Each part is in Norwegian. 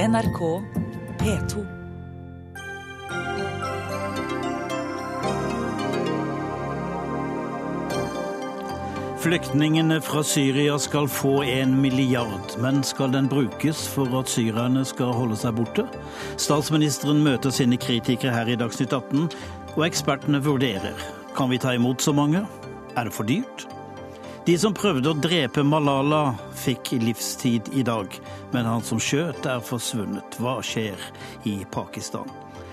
NRK P2. Flyktningene fra Syria skal få en milliard, men skal den brukes for at syrerne skal holde seg borte? Statsministeren møter sine kritikere her i Dagsnytt 18, og ekspertene vurderer. Kan vi ta imot så mange? Er det for dyrt? De som prøvde å drepe Malala, fikk livstid i dag, men han som skjøt, er forsvunnet. Hva skjer i Pakistan?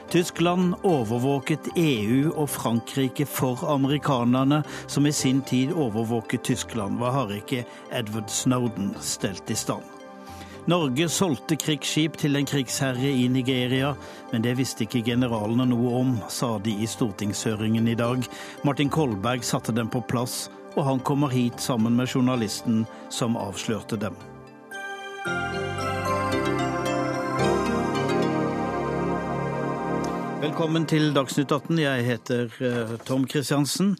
Tyskland overvåket EU og Frankrike for amerikanerne, som i sin tid overvåket Tyskland. Hva har ikke Edward Snowden stelt i stand? Norge solgte krigsskip til en krigsherre i Nigeria, men det visste ikke generalene noe om, sa de i stortingshøringen i dag. Martin Kolberg satte dem på plass, og han kommer hit sammen med journalisten som avslørte dem. Velkommen til Dagsnytt 18. Jeg heter eh, Tom Kristiansen.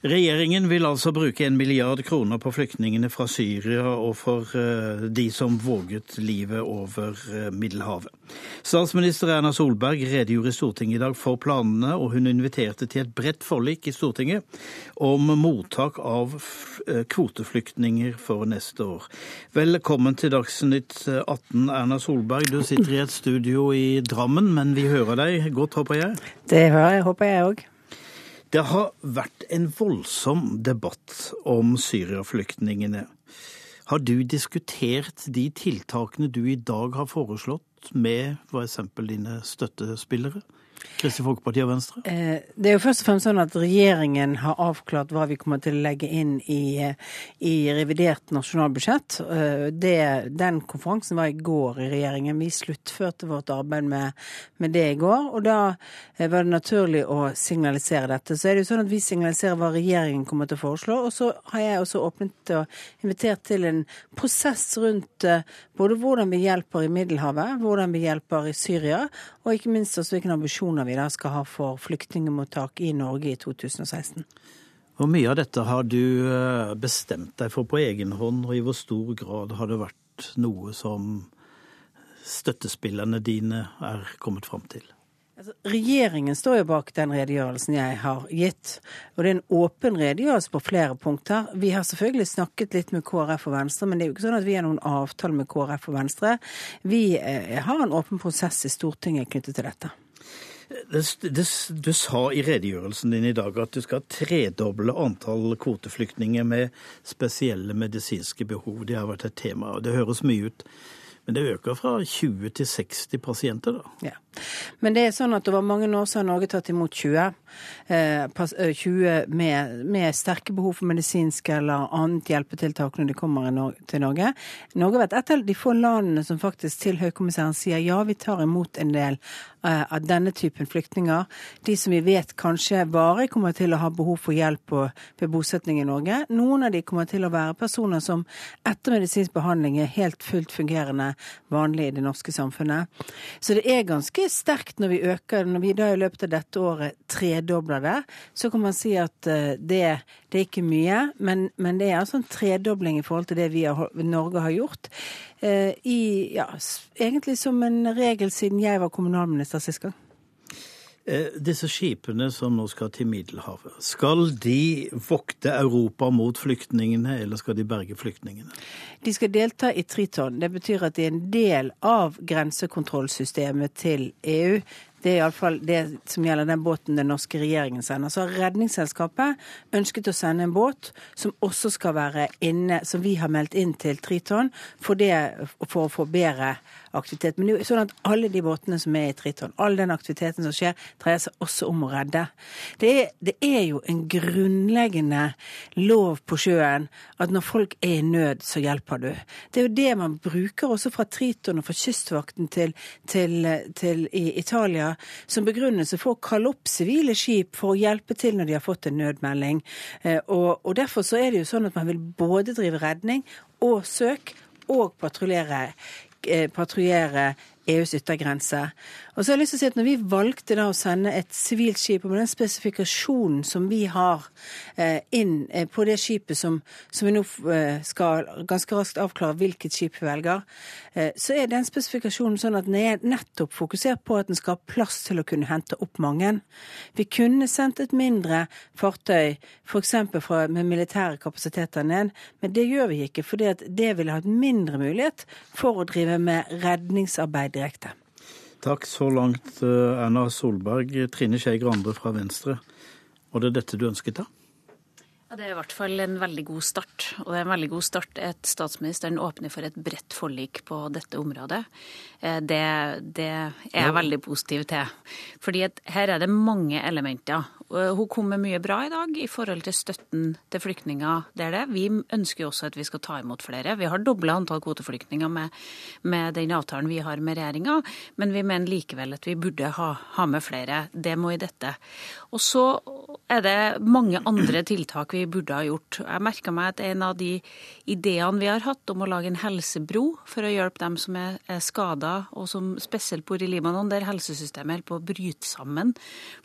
Regjeringen vil altså bruke en milliard kroner på flyktningene fra Syria og for eh, de som våget livet over eh, Middelhavet. Statsminister Erna Solberg redegjorde i Stortinget i dag for planene, og hun inviterte til et bredt forlik i Stortinget om mottak av kvoteflyktninger for neste år. Velkommen til Dagsnytt 18, Erna Solberg. Du sitter i et studio i Drammen, men vi hører deg godt, håper jeg? Det hører jeg, håper jeg òg. Det har vært en voldsom debatt om Syria-flyktningene. Har du diskutert de tiltakene du i dag har foreslått med f.eks. dine støttespillere? Kristelig Folkeparti og Venstre? Eh, det er jo først og fremst sånn at regjeringen har avklart hva vi kommer til å legge inn i, i revidert nasjonalbudsjett. Eh, det, den konferansen var i går i regjeringen. Vi sluttførte vårt arbeid med, med, det i går. Og da eh, var det naturlig å signalisere dette. Så er det jo sånn at vi signaliserer hva regjeringen kommer til å foreslå. Og så har jeg også åpnet og invitert til en prosess rundt både hvordan vi hjelper i Middelhavet, hvordan vi hjelper i Syria, og ikke minst også hvilke ambisjoner vi da skal ha for flyktningmottak i Norge i 2016. Hvor mye av dette har du eh, bestemt deg for på egen hånd, og i hvor stor grad har det vært noe som støttespillerne dine er kommet fram til? Altså, regjeringen står jo bak den redegjørelsen jeg har gitt. Og det er en åpen redegjørelse på flere punkter. Vi har selvfølgelig snakket litt med KrF og Venstre, men det er jo ikke sånn at vi har noen avtale med KrF og Venstre. Vi eh, har en åpen prosess i Stortinget knyttet til dette. Det, det, du sa i redegjørelsen din i dag at du skal tredoble antall kvoteflyktninger med spesielle medisinske behov. Det har vært et tema, og det høres mye ut. Men det øker fra 20 til 60 pasienter, da. Ja. Men det er sånn at over mange år så har Norge tatt imot 20. 20 eh, eh, med, med, sterke behov for medisinske eller annet hjelpetiltak når de kommer til Norge. Norge har vært et av de få landene som faktisk til høykommissæren sier ja, vi tar imot en del eh, av denne typen flyktninger. De som vi vet kanskje varig kommer til å ha behov for hjelp ved bosetning i Norge. Noen av de kommer til å være personer som etter medisinsk behandling er helt fullt fungerende vanlig i det norske samfunnet. Så det er ganske sterkt når vi øker, når vi da i løpet av dette året tredobler det, så kan man si at eh, det, det er ikke mye. Men, men, det er altså en tredobling i forhold til det vi har, Norge har gjort. Eh, I, ja, egentlig som en regel siden jeg var kommunalminister sist gang. Eh, disse skipene som nå skal til Middelhavet, skal de vokte Europa mot flyktningene, eller skal de berge flyktningene? De skal delta i Triton. Det betyr at de er en del av grensekontrollsystemet til EU. Det er iallfall det som gjelder den båten den norske regjeringen sender. Så har Redningsselskapet ønsket å sende en båt som også skal være inne, som vi har meldt inn til Triton, for, det, for å få bedre aktivitet. Men det er jo sånn at alle de båtene som er i Triton, all den aktiviteten som skjer, dreier seg også om å redde. Det er, det er jo en grunnleggende lov på sjøen at når folk er i nød, så hjelper du. Det er jo det man bruker også fra Triton og fra Kystvakten til, til, til i Italia som begrunnelse for å kalle opp sivile skip for å hjelpe til når de har fått en nødmelding. Eh, og, og derfor så er det jo sånn at man vil både drive redning og søk og patruljere Eh, patruljere EUs yttergrense. Og så har jeg lyst til å si at når vi valgte da å sende et sivilt skip, og med den spesifikasjonen som vi har eh, inn eh, på det skipet som, som vi nå eh, skal ganske raskt avklare hvilket skip vi velger, så er den spesifikasjonen sånn at den er nettopp fokusert på at den skal ha plass til å kunne hente opp mange. Vi kunne sendt et mindre fartøy, f.eks. med militære kapasiteter ned, men det gjør vi ikke, fordi det ville hatt mindre mulighet for å drive med redningsarbeid direkte. Takk så langt, eh, Erna Solberg. Trine Skei Grande fra Venstre. Og det dette du ønsket, da? Ja, Det er i hvert fall en veldig god start. Og det er en veldig god start at statsministeren åpner for et bredt forlik på dette området. Eh, det, det er jeg veldig positiv til. Fordi her er det mange elementer. Hun kom med mye bra i dag i forhold til støtten til flyktninger. Det er det. Vi ønsker jo også at vi skal ta imot flere. Vi har dobla antall kvoteflyktninger med, med, den avtalen vi har med regjeringa, men vi mener likevel at vi burde ha, ha med flere. Det må i dette. Og så er det mange andre tiltak vi burde ha gjort. Jeg merka meg at en av de ideene vi har hatt om å lage en helsebro for å hjelpe dem som er, er skada, og som spesielt bor i Libanon, der helsesystemet holder på å bryte sammen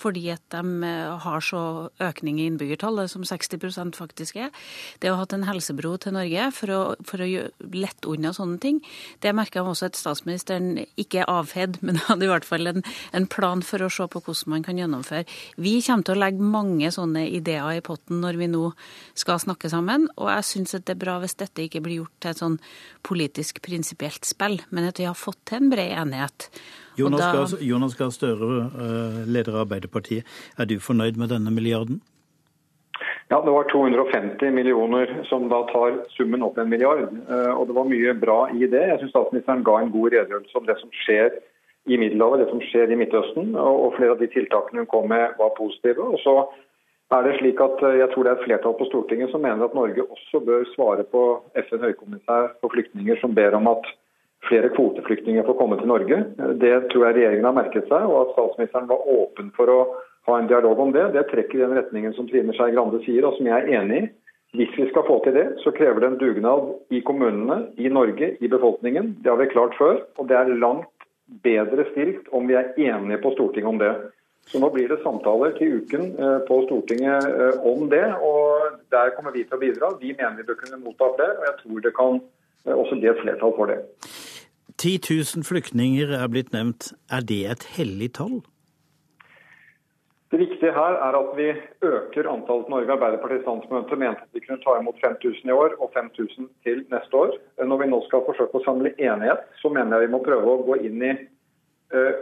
fordi at de eh, har så økning i innbyggertallet som 60% faktisk er. Det å ha hatt en helsebro til Norge for å, for å lette unna sånne ting, det merka jeg også at statsministeren ikke er avfeid, men hadde i hvert fall en, en, plan for å se på hvordan man kan gjennomføre. Vi kommer til å legge mange sånne ideer i potten når vi nå skal snakke sammen, og jeg syns det er bra hvis dette ikke blir gjort til et sånn politisk prinsipielt spill, men at vi har fått til en bred enighet. Jonas, da... Gahr, Jonas Gahr Støre, eh, leder av Arbeiderpartiet. Er du fornøyd med denne milliarden? Ja, Det var 250 millioner som da tar summen opp en milliard. Eh, og Det var mye bra i det. Jeg syns statsministeren ga en god redegjørelse om det som skjer i Middelhavet, det som skjer i Midtøsten. Og flere av de tiltakene hun kom med var positive. Og så er det slik at eh, Jeg tror det er et flertall på Stortinget som mener at Norge også bør svare på FN høykommissær for flyktninger som ber om at flere kvoteflyktninger får komme til Norge. Det tror jeg regjeringen har merket seg, og at statsministeren var åpen for å ha en dialog om det. Det trekker i den retningen som Trine Skei Grande sier, og som jeg er enig i. Hvis vi skal få til det, så krever det en dugnad i kommunene, i Norge, i befolkningen. Det har vi klart før, og det er langt bedre stilt om vi er enige på Stortinget om det. Så nå blir det samtaler til uken eh, på Stortinget eh, om det, og der kommer vi til å bidra. Vi mener vi bør kunne motta flere, og jeg tror det kan eh, også bli et flertall for det. 10 000 flyktninger er blitt nevnt. Er det et hellig tall? Det viktige her er at vi øker antallet Norge Arbeiderpartiets landsmøte mente at vi kunne ta imot 5000 i år og 5000 til neste år. Når vi nå skal forsøke å samle enighet, så mener jeg vi må prøve å gå inn i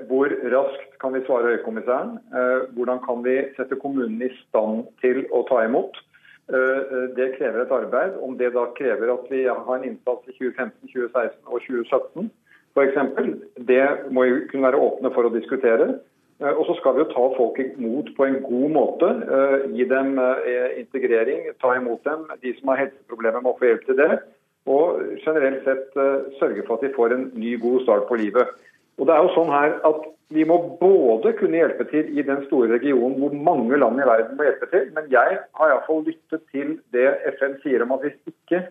hvor raskt kan vi svare Høykommissæren. Uh, hvordan kan vi sette kommunene i stand til å ta imot. Uh, det krever et arbeid. Om det da krever at vi har en innsats i 2015, 2016 og 2017, f.eks. Det må vi kunne være åpne for å diskutere. Eh, og så skal vi jo ta folk imot på en god måte. Eh, gi dem eh, integrering, ta imot dem. De som har helseproblemer, må få hjelp til det. Og generelt sett sørge for at de får en ny, god start på livet. Og det er jo sånn her at Vi må både kunne hjelpe til i den store regionen hvor mange land i verden må hjelpe til, men jeg har iallfall lyttet til det FN sier om at hvis ikke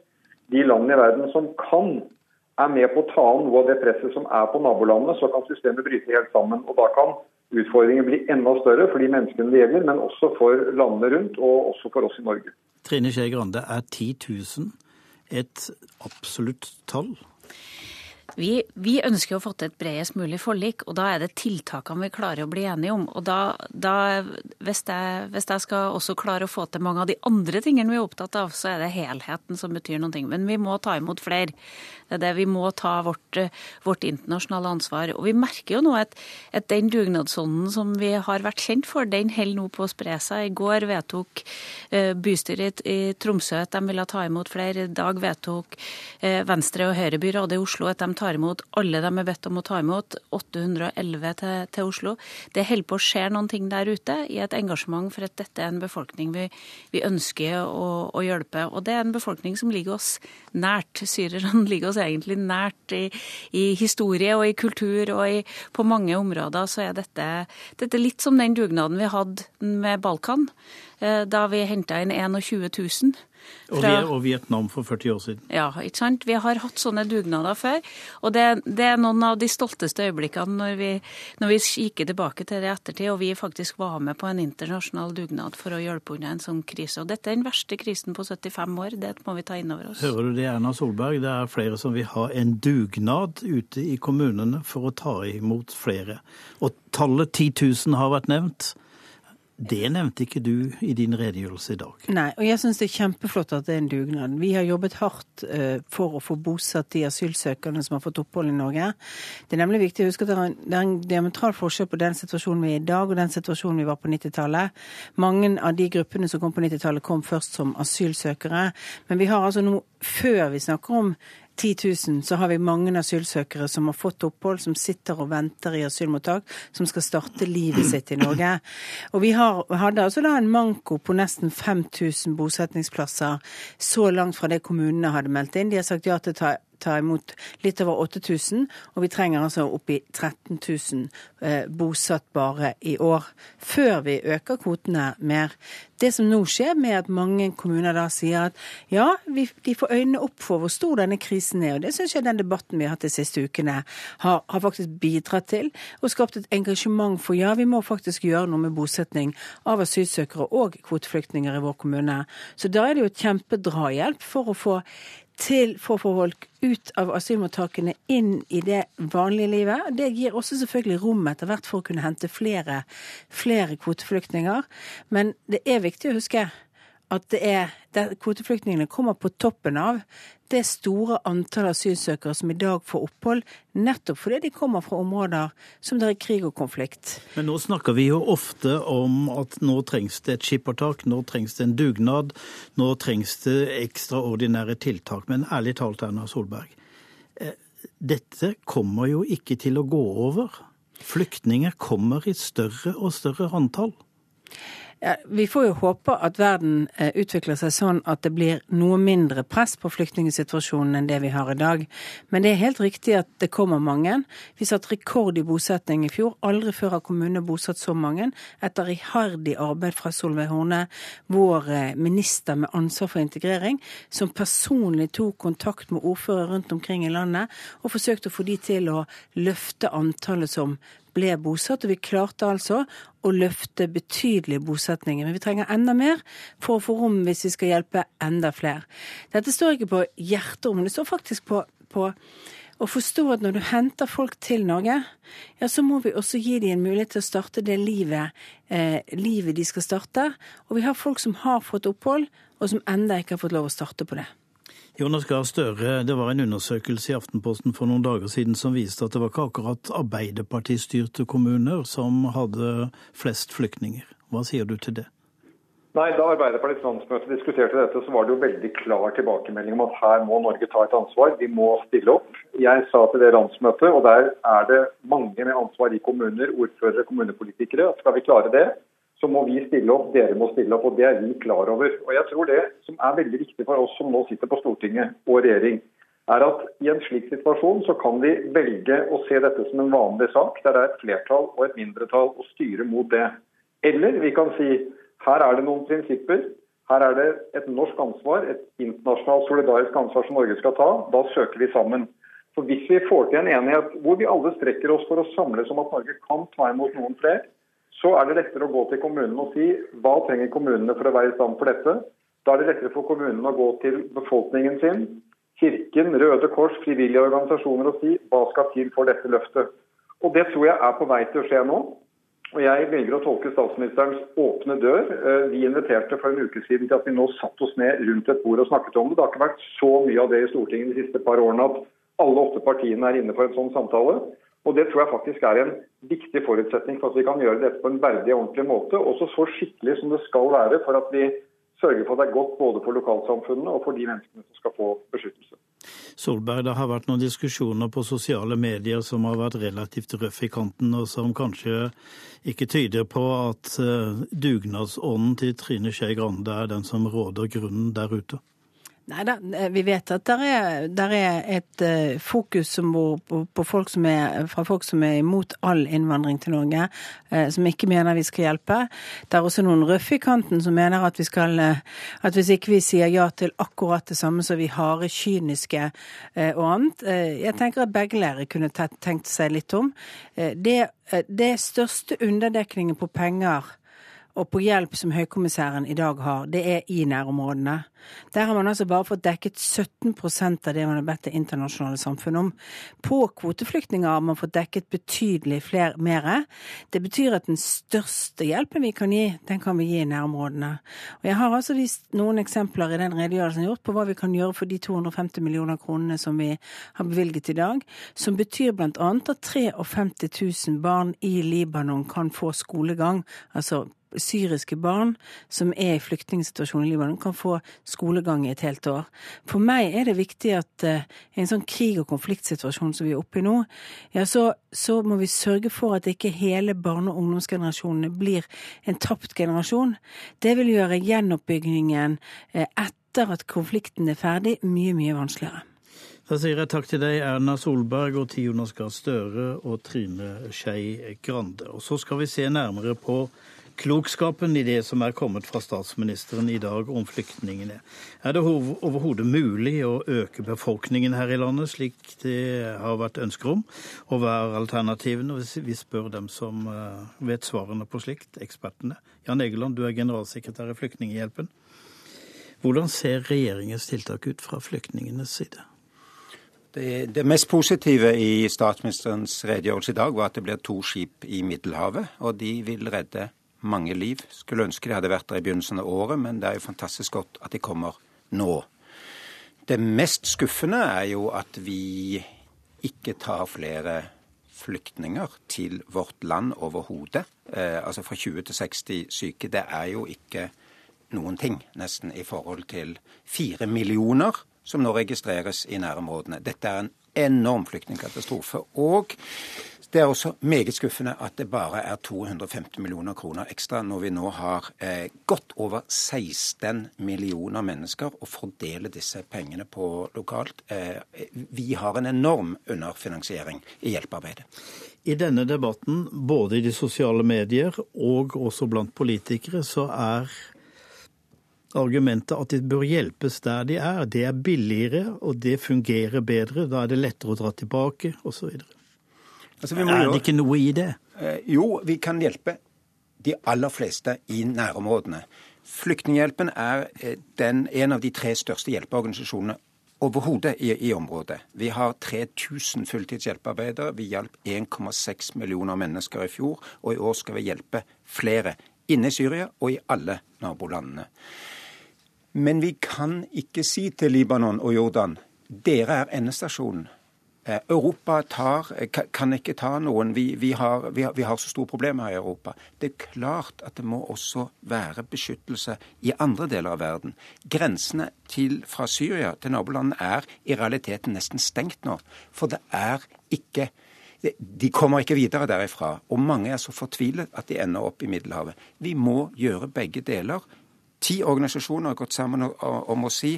de landene i verden som kan er med på å ta an noe av det presset som er på nabolandene, så kan systemet bryte helt sammen. og Da kan utfordringen bli enda større for de menneskene det gjelder, men også for landene rundt, og også for oss i Norge. Trine Skei Grande, er 10 000 et absolutt tall? Vi, vi, ønsker å få til et bredest mulig forlik, og da er det tiltakene vi klarer å bli enige om. Og da, da hvis, jeg, hvis, jeg, skal også klare å få til mange av de andre tingene vi er opptatt av, så er det helheten som betyr noe. Men vi må ta imot flere. Det er det vi må ta vårt, vårt internasjonale ansvar. Og vi merker jo nå at, at den dugnadsånden som vi har vært kjent for, den holder nå på å spre seg. I går vedtok uh, bystyret i, Tromsø at de ville ta imot flere. I dag vedtok uh, Venstre- og Høyrebyrådet i Oslo at de tar imot alle de er bedt om å ta imot. 811 til, til Oslo. Det holder på å skje noen ting der ute i et engasjement for at dette er en befolkning vi, vi ønsker å, å hjelpe. Og det er en befolkning som ligger oss nært. Syrerne ligger oss egentlig nært i, i historie og i kultur, og i, på mange områder så er dette, dette litt som den dugnaden vi hadde med Balkan, eh, da vi henta inn 21 000 Og, og, Vietnam for 40 år siden. Ja, ikke sant. Vi har hatt sånne dugnader før. Og det, det er noen av de stolteste øyeblikkene når vi, når vi kikker tilbake til det i ettertid, og vi faktisk var med på en internasjonal dugnad for å hjelpe unna en sånn krise. Og dette er den verste krisen på 75 år. Det må vi ta inn over oss. Hører du det, Erna Solberg? Det er flere som vil ha en dugnad ute i kommunene for å ta imot flere. Og tallet 10 000 har vært nevnt. Det nevnte ikke du i din redegjørelse i dag. Nei, og jeg syns det er kjempeflott at det er en dugnad. Vi har jobbet hardt uh, for å få bosatt de asylsøkerne som har fått opphold i Norge. Det er nemlig viktig å huske at det er en, det er en diametral forskjell på den situasjonen vi er i dag og den situasjonen vi var på 90-tallet. Mange av de gruppene som kom på 90-tallet, kom først som asylsøkere. Men vi har altså nå, før vi snakker om 10 000, så har vi mange asylsøkere som har fått opphold, som sitter og venter i asylmottak, som skal starte livet sitt i Norge. Og vi har, hadde altså da en manko på nesten 5000 bosetningsplasser så langt fra det kommunene hadde meldt inn. De har sagt ja til å ta ta imot litt over 8000, og vi trenger altså oppi 13 000 eh, bosatt bare i år. Før vi øker kvotene mer. Det som nå skjer med at mange kommuner da sier at ja, vi, de får øynene opp for hvor stor denne krisen er, og det syns jeg den debatten vi har hatt de siste ukene har, har faktisk bidratt til, og skapt et engasjement for ja, vi må faktisk gjøre noe med bosetning av asylsøkere og kvoteflyktninger i vår kommune. Så da er det jo et kjempedrahjelp for å få til for å få folk ut av asylmottakene inn i det vanlige livet. Det gir også selvfølgelig rom etter hvert for å kunne hente flere, flere kvoteflyktninger. Men det er viktig å huske at det er, det, kvoteflyktningene kommer på toppen av det store antallet asylsøkere som i dag får opphold, nettopp fordi de kommer fra områder som det er krig og konflikt. Men nå snakker vi jo ofte om at nå trengs det et skippertak, nå trengs det en dugnad, nå trengs det ekstraordinære tiltak. Men ærlig talt, Erna Solberg, eh, dette kommer jo ikke til å gå over. Flyktninger kommer i større og større antall. Ja, vi får jo håpe at verden eh, utvikler seg sånn at det blir noe mindre press på flyktningsituasjonen enn det vi har i dag. Men det er helt riktig at det kommer mange. Vi satte rekord i bosetning i fjor. Aldri før har kommunene bosatt så mange. Etter iherdig arbeid fra Solveig Horne, vår eh, minister med ansvar for integrering, som personlig tok kontakt med ordførere rundt omkring i landet og forsøkte å få de til å løfte antallet som ble bosatt, og vi klarte altså å løfte betydelige bosetninger. Men vi trenger enda mer for å få rom hvis vi skal hjelpe enda flere. Dette står ikke på hjerterommet, det står faktisk på, på å forstå at når du henter folk til Norge, ja, så må vi også gi dem en mulighet til å starte det livet, eh, livet de skal starte. Og vi har folk som har fått opphold, og som enda ikke har fått lov å starte på det. Jonas Gahr Støre, det var en undersøkelse i Aftenposten for noen dager siden som viste at det var ikke akkurat Arbeiderpartistyrte kommuner som hadde flest flyktninger. Hva sier du til det? Nei, Da Arbeiderpartiets landsmøte diskuterte dette, så var det jo veldig klar tilbakemelding om at her må Norge ta et ansvar. Vi må stille opp. Jeg sa til det landsmøtet, og der er det mange med ansvar i kommuner, ordførere, kommunepolitikere, at skal vi klare det, så må vi stille opp, dere må stille opp. og Det er vi klar over. Og jeg tror Det som er veldig viktig for oss som nå sitter på Stortinget og regjering, er at i en slik situasjon så kan vi velge å se dette som en vanlig sak, der det er et flertall og et mindretall, og styre mot det. Eller vi kan si her er det noen prinsipper. Her er det et norsk ansvar, et internasjonalt solidarisk ansvar som Norge skal ta. Da søker vi sammen. For Hvis vi får til en enighet hvor vi alle strekker oss for å samles om at Norge kan ta imot noen flere, så er det lettere å gå til kommunen og si hva trenger kommunene for å være i stand for dette. Da er det lettere for kommunen å gå til befolkningen sin, Kirken, Røde Kors, frivillige organisasjoner og si hva skal til for dette løftet. Og Det tror jeg er på vei til å skje nå. Og Jeg velger å tolke statsministerens åpne dør. Eh, vi inviterte for en uke siden til at vi nå satte oss ned rundt et bord og snakket om det. Det har ikke vært så mye av det i Stortinget de siste par årene at alle åtte partiene er inne for en sånn samtale. Og Det tror jeg faktisk er en viktig forutsetning for at vi kan gjøre dette på en verdig og ordentlig måte. Også så skikkelig som det skal være for at vi sørger for at det er godt både for lokalsamfunnene og for de menneskene som skal få beskyttelse. Solberg, det har vært noen diskusjoner på sosiale medier som har vært relativt røff i kanten, og som kanskje ikke tyder på at uh, dugnadsånden til Trine Skei Grande er den som råder grunnen der ute? Nei da, eh, vi vet at det er, der er et uh, fokus på, på, folk som er, fra folk som er imot all innvandring til Norge, uh, som ikke mener vi skal hjelpe. Det er også noen røffe i kanten som mener at vi skal at hvis ikke vi sier ja til akkurat det samme, som vi harde, kyniske og annet. jeg tenker at begge lærere kunne tenkt seg litt om. det, det største underdekningen på penger og på hjelp som Høykommissæren i dag har, det er i nærområdene. Der har man altså bare fått dekket 17% av det man har bedt det internasjonale samfunnet om. På kvoteflyktninger har man fått dekket betydelig flere mer. Det betyr at den største hjelpen vi kan gi, den kan vi gi i nærområdene. Og jeg har altså vist noen eksempler i den redegjørelsen gjort på hva vi kan gjøre for de 250 millioner kronene som vi har bevilget i dag, som betyr bl.a. at 53 000 barn i Libanon kan få skolegang. altså syriske barn som er i flyktningsituasjon i Libanon, kan få skolegang i et helt år. For meg er det viktig at uh, i en sånn krig- og konfliktsituasjon som vi er oppe i nå, ja, så, så må vi sørge for at ikke hele barne- og ungdomsgenerasjonene blir en tapt generasjon. Det vil gjøre gjenoppbyggingen uh, etter at konflikten er ferdig, mye, mye vanskeligere. Da sier jeg takk til deg, Erna Solberg og Jonas Gahr Støre og Trine Skei Grande. Og så skal vi se nærmere på klokskapen i det som er kommet fra statsministeren i dag om flyktningene. Er det overhodet mulig å øke befolkningen her i landet, slik det har vært ønsker om? Og hva er alternativene? Vi spør dem som eh, vet svarene på slikt, ekspertene. Jan Egeland, du er generalsekretær i Flyktninghjelpen. Hvordan ser regjeringens tiltak ut fra flyktningenes side? Det, det, mest positive i statsministerens redegjørelse i dag var at det blir to skip i Middelhavet, og de vil redde mange liv. Skulle ønske de hadde vært der i begynnelsen av året, men det er jo fantastisk godt at de kommer nå. Det mest skuffende er jo at vi ikke tar flere flyktninger til vårt land overhodet. Eh, altså fra 20 til 60 syke. Det er jo ikke noen ting, nesten, i forhold til fire millioner som nå registreres i nærområdene. Dette er en enorm flyktningkatastrofe. Og det er også meget skuffende at det bare er 250 millioner kroner ekstra når vi nå har eh, godt over 16 millioner mennesker å fordele disse pengene på lokalt. Eh, vi har en enorm underfinansiering i hjelpearbeidet. I denne debatten, både i de sosiale medier og også blant politikere, så er argumentet at de bør hjelpes der de er. Det er billigere, og det fungerer bedre. Da er det lettere å dra tilbake, osv. Altså, er det ikke noe i det? Eh, jo, vi kan hjelpe de aller fleste i nærområdene. Flyktninghjelpen er eh, den, en av de tre største hjelpeorganisasjonene overhodet i, i, området. Vi har 3000 fulltidshjelpearbeidere. Vi hjalp 1,6 millioner mennesker i fjor, og i år skal vi hjelpe flere inne i Syria og i alle nabolandene. Men vi kan ikke si til Libanon og Jordan dere er endestasjonen. Eh, Europa tar, eh, kan ikke ta noen. Vi, vi, har, vi, har, vi, har, så store problemer her i Europa. Det er klart at det må også være beskyttelse i andre deler av verden. Grensene til, fra Syria til nabolandene er i realiteten nesten stengt nå. For det er ikke De kommer ikke videre derifra. Og mange er så fortvilet at de ender opp i Middelhavet. Vi må gjøre begge deler. Ti organisasjoner har gått sammen om å si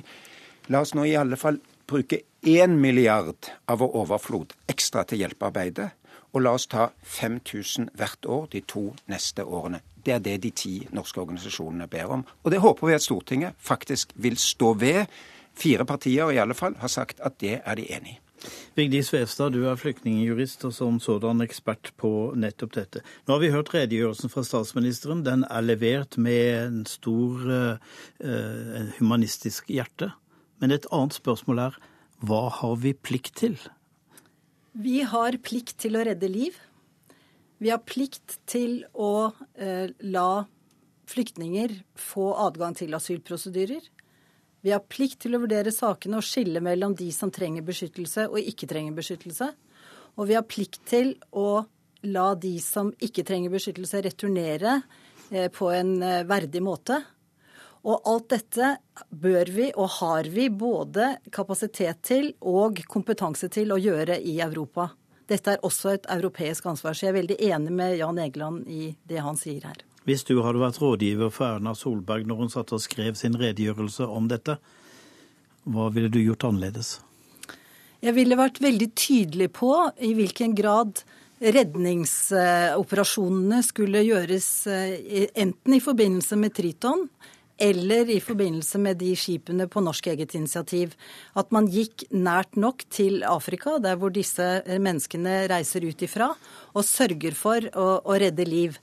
la oss nå i alle fall bruke én milliard av vår overflod ekstra til hjelpearbeidet. Og la oss ta 5000 hvert år de to neste årene. Det er det de ti norske organisasjonene ber om. Og det håper vi at Stortinget faktisk vil stå ved. Fire partier i alle fall har sagt at det er de enig i. Vigdis Vevstad, du er flyktningjurist og som sådan ekspert på nettopp dette. Nå har vi hørt redegjørelsen fra statsministeren. Den er levert med en stor uh, humanistisk hjerte. Men et annet spørsmål er hva har vi plikt til? Vi har plikt til å redde liv. Vi har plikt til å eh, la flyktninger få adgang til asylprosedyrer. Vi har plikt til å vurdere sakene og skille mellom de som trenger beskyttelse og ikke trenger beskyttelse. Og vi har plikt til å la de som ikke trenger beskyttelse, returnere eh, på en eh, verdig måte. Og alt dette bør vi og har vi både kapasitet til og kompetanse til å gjøre i Europa. Dette er også et europeisk ansvar, så jeg er veldig enig med Jan Egeland i det han sier her. Hvis du hadde vært rådgiver for Erna Solberg når hun satt og skrev sin redegjørelse om dette, Hva ville du gjort annerledes? Jeg ville vært veldig tydelig på i hvilken grad redningsoperasjonene skulle gjøres eh, enten i forbindelse med Triton eller i forbindelse med de skipene på norsk eget initiativ. At man gikk nært nok til Afrika, der hvor disse menneskene reiser ut ifra, og sørger for å, å redde liv.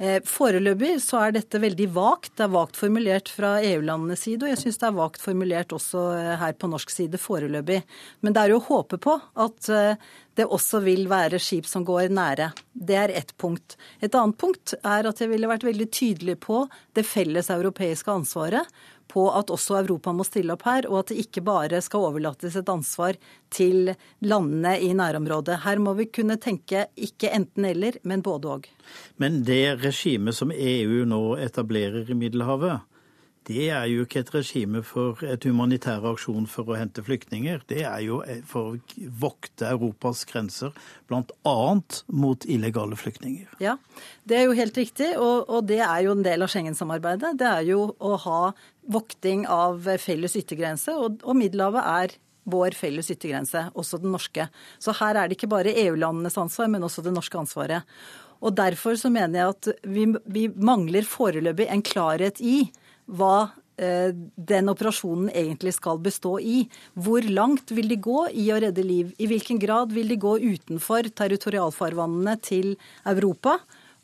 Eh, foreløpig så er dette veldig vagt. Det er vagt formulert fra EU-landenes side, og jeg syns det er vagt formulert også eh, her på norsk side foreløpig. Men det er jo å håpe på at eh, det også vil være skip som går nære. Det er ett punkt. Et annet punkt er at jeg ville vært veldig tydelig på det felles europeiske ansvaret på at også Europa må stille opp her, og at det ikke bare skal overlates et ansvar til landene i nærområdet. Her må vi kunne tenke ikke enten-eller, men både òg. Men det regimet som EU nå etablerer i Middelhavet, det er jo ikke et regime for et humanitær aksjon for å hente flyktninger. Det er jo for å vokte Europas grenser, bl.a. mot illegale flyktninger. Ja, det er jo helt riktig, og, og det er jo en del av Schengen-samarbeidet. Det er jo å ha vokting av felles yttergrense, og, og Middelhavet er vår felles yttergrense, også den norske. Så her er det ikke bare EU-landenes ansvar, men også det norske ansvaret. Og Derfor så mener jeg at vi, vi mangler foreløpig en klarhet i hva eh, den operasjonen egentlig skal bestå i. Hvor langt vil de gå i å redde liv? I hvilken grad vil de gå utenfor territorialfarvannene til Europa?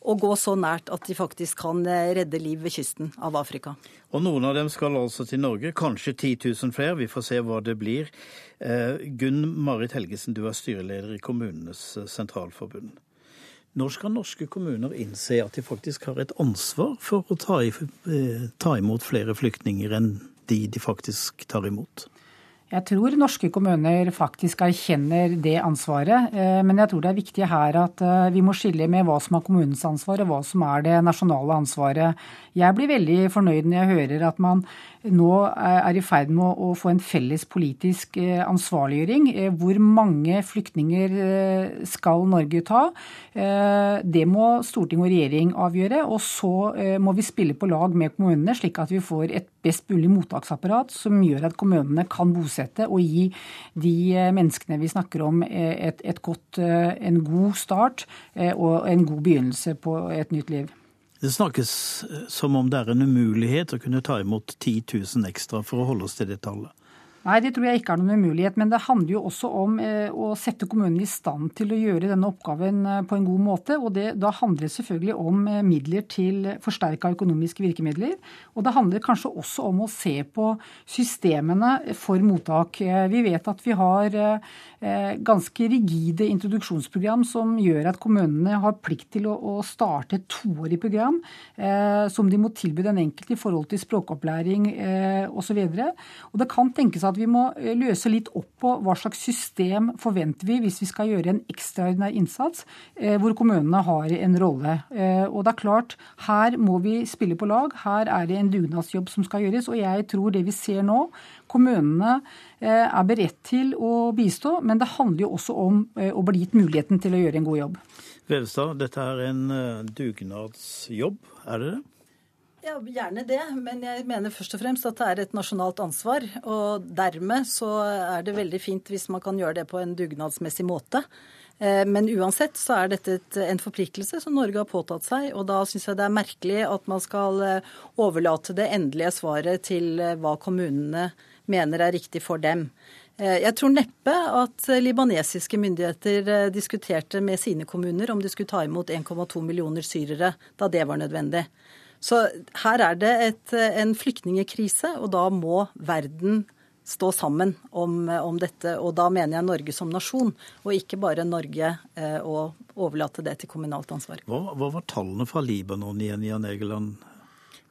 og gå så nært at de faktisk kan eh, redde liv ved kysten av Afrika. Og Noen av dem skal altså til Norge, kanskje 10 000 flere. Vi får se hva det blir. Eh, Gunn Marit Helgesen, du er styreleder i Kommunenes Sentralforbund. Når skal norske kommuner innse at de faktisk har et ansvar for å ta, ta imot flere flyktninger enn de de faktisk tar imot? Jeg tror norske kommuner faktisk erkjenner det ansvaret. Eh, men jeg tror det er viktig her at eh, vi må skille med hva som er kommunens ansvar og hva som er det nasjonale ansvaret. Jeg blir veldig fornøyd når jeg hører at man nå er i ferd med å få en felles politisk eh, ansvarliggjøring. Eh, hvor mange flyktninger eh, skal Norge ta? Det må storting og regjering avgjøre. Og så må vi spille på lag med kommunene, slik at vi får et best mulig mottaksapparat som gjør at kommunene kan bosette og gi de menneskene vi snakker om, et, et godt, en god start og en god begynnelse på et nytt liv. Det snakkes eh, som om det er en umulighet å kunne ta imot 10 000 ekstra for å holde oss til det tallet. Nei, det tror jeg ikke er noen umulighet. Men det handler jo også om eh, å sette kommunene i stand til å gjøre denne oppgaven eh, på en god måte. Og det, da handler det selvfølgelig om midler til forsterka økonomiske virkemidler. Og det handler kanskje også om å se på systemene for mottak. Vi vet at vi har ganske rigide introduksjonsprogram som gjør at kommunene har plikt til å, å starte et toårig program som de må tilby den enkelte i forhold til språkopplæring osv. Så og det kan tenkes at vi må eh, løse litt opp på hva slags system forventer vi hvis vi skal gjøre en ekstraordinær innsats eh, hvor kommunene har en rolle. Eh, og det er klart, her må vi spille på lag. Her er det en dugnadsjobb som skal gjøres. Og jeg tror det vi ser nå, kommunene er beredt til å bistå, men det handler jo også om å bli gitt muligheten til å gjøre en god jobb. Vevstad, dette er en dugnadsjobb, er det det? Ja, Gjerne det, men jeg mener først og fremst at det er et nasjonalt ansvar. Og dermed så er det veldig fint hvis man kan gjøre det på en dugnadsmessig måte. Eh, men uansett så er dette en forpliktelse som Norge har påtatt seg. Og da syns jeg det er merkelig at man skal eh, overlate det endelige svaret til eh, hva kommunene mener er riktig for dem. Jeg tror neppe at libanesiske myndigheter diskuterte med sine kommuner om de skulle ta imot 1,2 millioner syrere da det var nødvendig. Så her er det et, en flyktningekrise, og da må verden stå sammen om, om, dette. Og da mener jeg Norge som nasjon, og ikke bare Norge eh, og overlate det til kommunalt ansvar. Hva, hva var tallene fra Libanon igjen, Jan Egeland?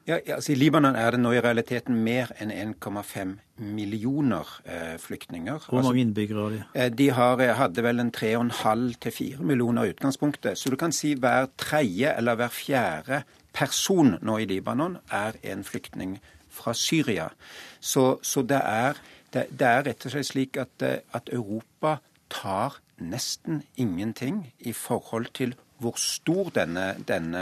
Ja, altså I Libanon er det nå i realiteten mer enn 1,5 millioner eh, flyktninger. Hvor mange altså, innbyggere har de? Eh, de har, eh, hadde vel en 3,5-4 millioner i utgangspunktet. Så du kan si hver tredje eller hver fjerde person nå i Libanon er en flyktning fra Syria. Så, så det, er, det, det, er, rett og slett slik at, at Europa tar nesten ingenting i forhold til hvor stor denne, denne,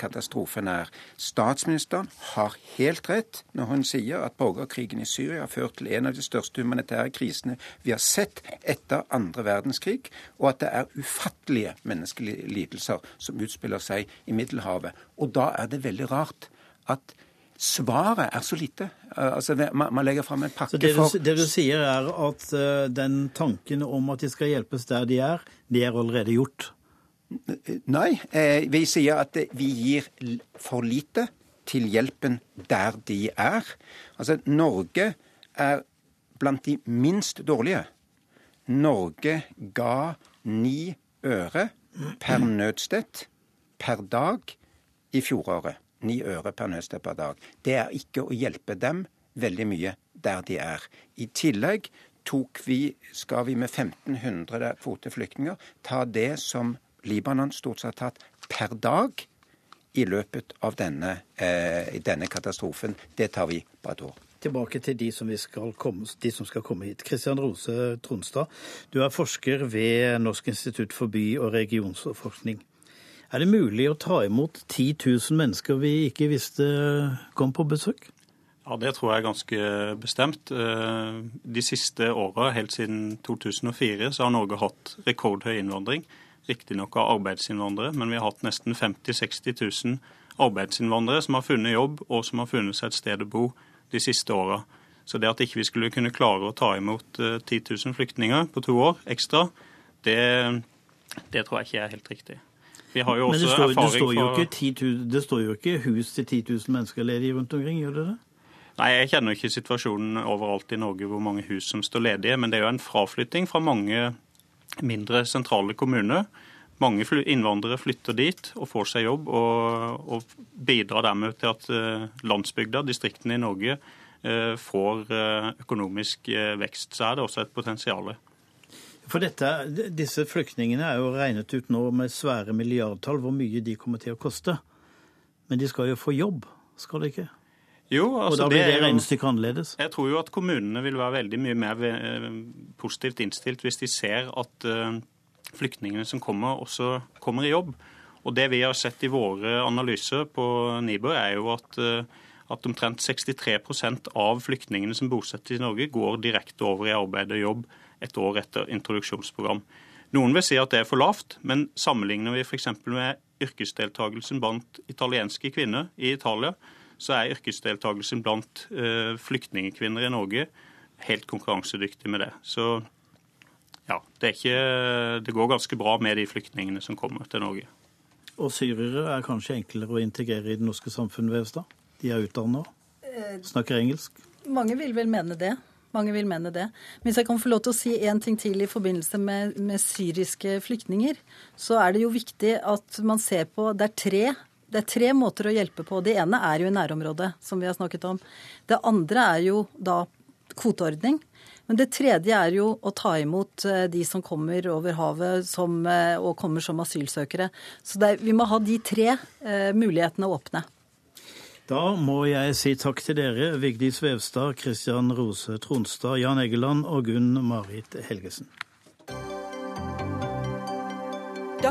katastrofen er. Statsministeren har helt rett når hun sier at borgerkrigen i Syria har ført til en av de største humanitære krisene vi har sett etter andre verdenskrig, og at det er ufattelige menneskelige lidelser som utspiller seg i Middelhavet. Og da er det veldig rart at svaret er så lite. Altså, man, legger fram en pakke så det du, for Det du sier er at uh, den tanken om at de skal hjelpes der de er, de er allerede gjort? Nei, eh, vi sier at vi gir for lite til hjelpen der de er. Altså, Norge er blant de minst dårlige. Norge ga ni øre per nødstedt per dag i fjoråret. Ni øre per nødstedt per dag. Det er ikke å hjelpe dem veldig mye der de er. I tillegg tok vi, skal vi med 1500 kvoteflyktninger ta det som Libanon stort sett hatt per dag i løpet av denne, eh, denne katastrofen. Det tar vi på et år. Tilbake til de som, skal komme, de som skal komme hit. Kristian Rose Tronstad, du er forsker ved Norsk institutt for by- og regionsforskning. Er det mulig å ta imot 10 000 mennesker vi ikke visste kom på besøk? Ja, Det tror jeg er ganske bestemt. Eh, de siste åra, helt siden 2004, så har Norge hatt rekordhøy innvandring riktignok av arbeidsinnvandrere, men vi har hatt nesten 50 000-60 000 arbeidsinnvandrere som har funnet jobb, og som har funnet seg et sted å bo de siste åra. Så det at ikke vi skulle kunne klare å ta imot 10 eh, 000 flyktninger på to år ekstra, det, det tror jeg ikke er helt riktig. Vi har jo også Men det står, erfaring det står, jo ikke 10 000, det står jo ikke hus til 10 000 mennesker ledige rundt omkring, gjør det det? Nei, Jeg kjenner ikke situasjonen overalt i Norge hvor mange hus som står ledige, men det er jo en fraflytting fra mange mindre sentrale kommuner. Mange innvandrere flytter dit og får seg jobb, og, og bidrar dermed til at eh, landsbygda, distriktene i Norge, eh, får eh, økonomisk vekst. Så er det også et potensial. For dette, Disse flyktningene er jo regnet ut nå med svære milliardtall hvor mye de kommer til å koste. Men de skal jo få jobb, skal de ikke? Jo, altså og da blir det, det regnestykket annerledes? Jeg tror jo at kommunene vil være veldig mye mer eh, positivt innstilt hvis de ser at uh, flyktningene som kommer, også kommer i jobb. Og Det vi har sett i våre analyser på NIBOR er jo at, uh, at omtrent 63% av flyktningene som bosettes i Norge, går direkte over i arbeid og jobb et år etter introduksjonsprogram. Noen vil si at det er for lavt, men sammenligner vi f.eks. med yrkesdeltakelsen blant italienske kvinner i Italia, så er yrkesdeltakelsen blant uh, flyktningkvinner i Norge helt konkurransedyktig med det. Så ja, det, ikke, det, går ganske bra med de flyktningene som kommer til Norge. Og syrere er kanskje enklere å integrere i det norske samfunnet, Vevstad? De er utdanna, eh, snakker engelsk? Mange vil vel mene det. Mange vil mene det. Men hvis jeg kan få lov til å si én ting til i forbindelse med, med syriske flyktninger, så er det jo viktig at man ser på Det er tre det er tre måter å hjelpe på. Det ene er jo i nærområdet, som vi har snakket om. Det andre er jo da kvoteordning. Men det tredje er jo å ta imot eh, de som kommer over havet som, eh, og kommer som asylsøkere. Så er, vi må ha de tre eh, mulighetene åpne. Da må jeg si takk til dere, Vigdis Vevstad, Kristian Rose Tronstad, Jan Egeland og Gunn Marit Helgesen.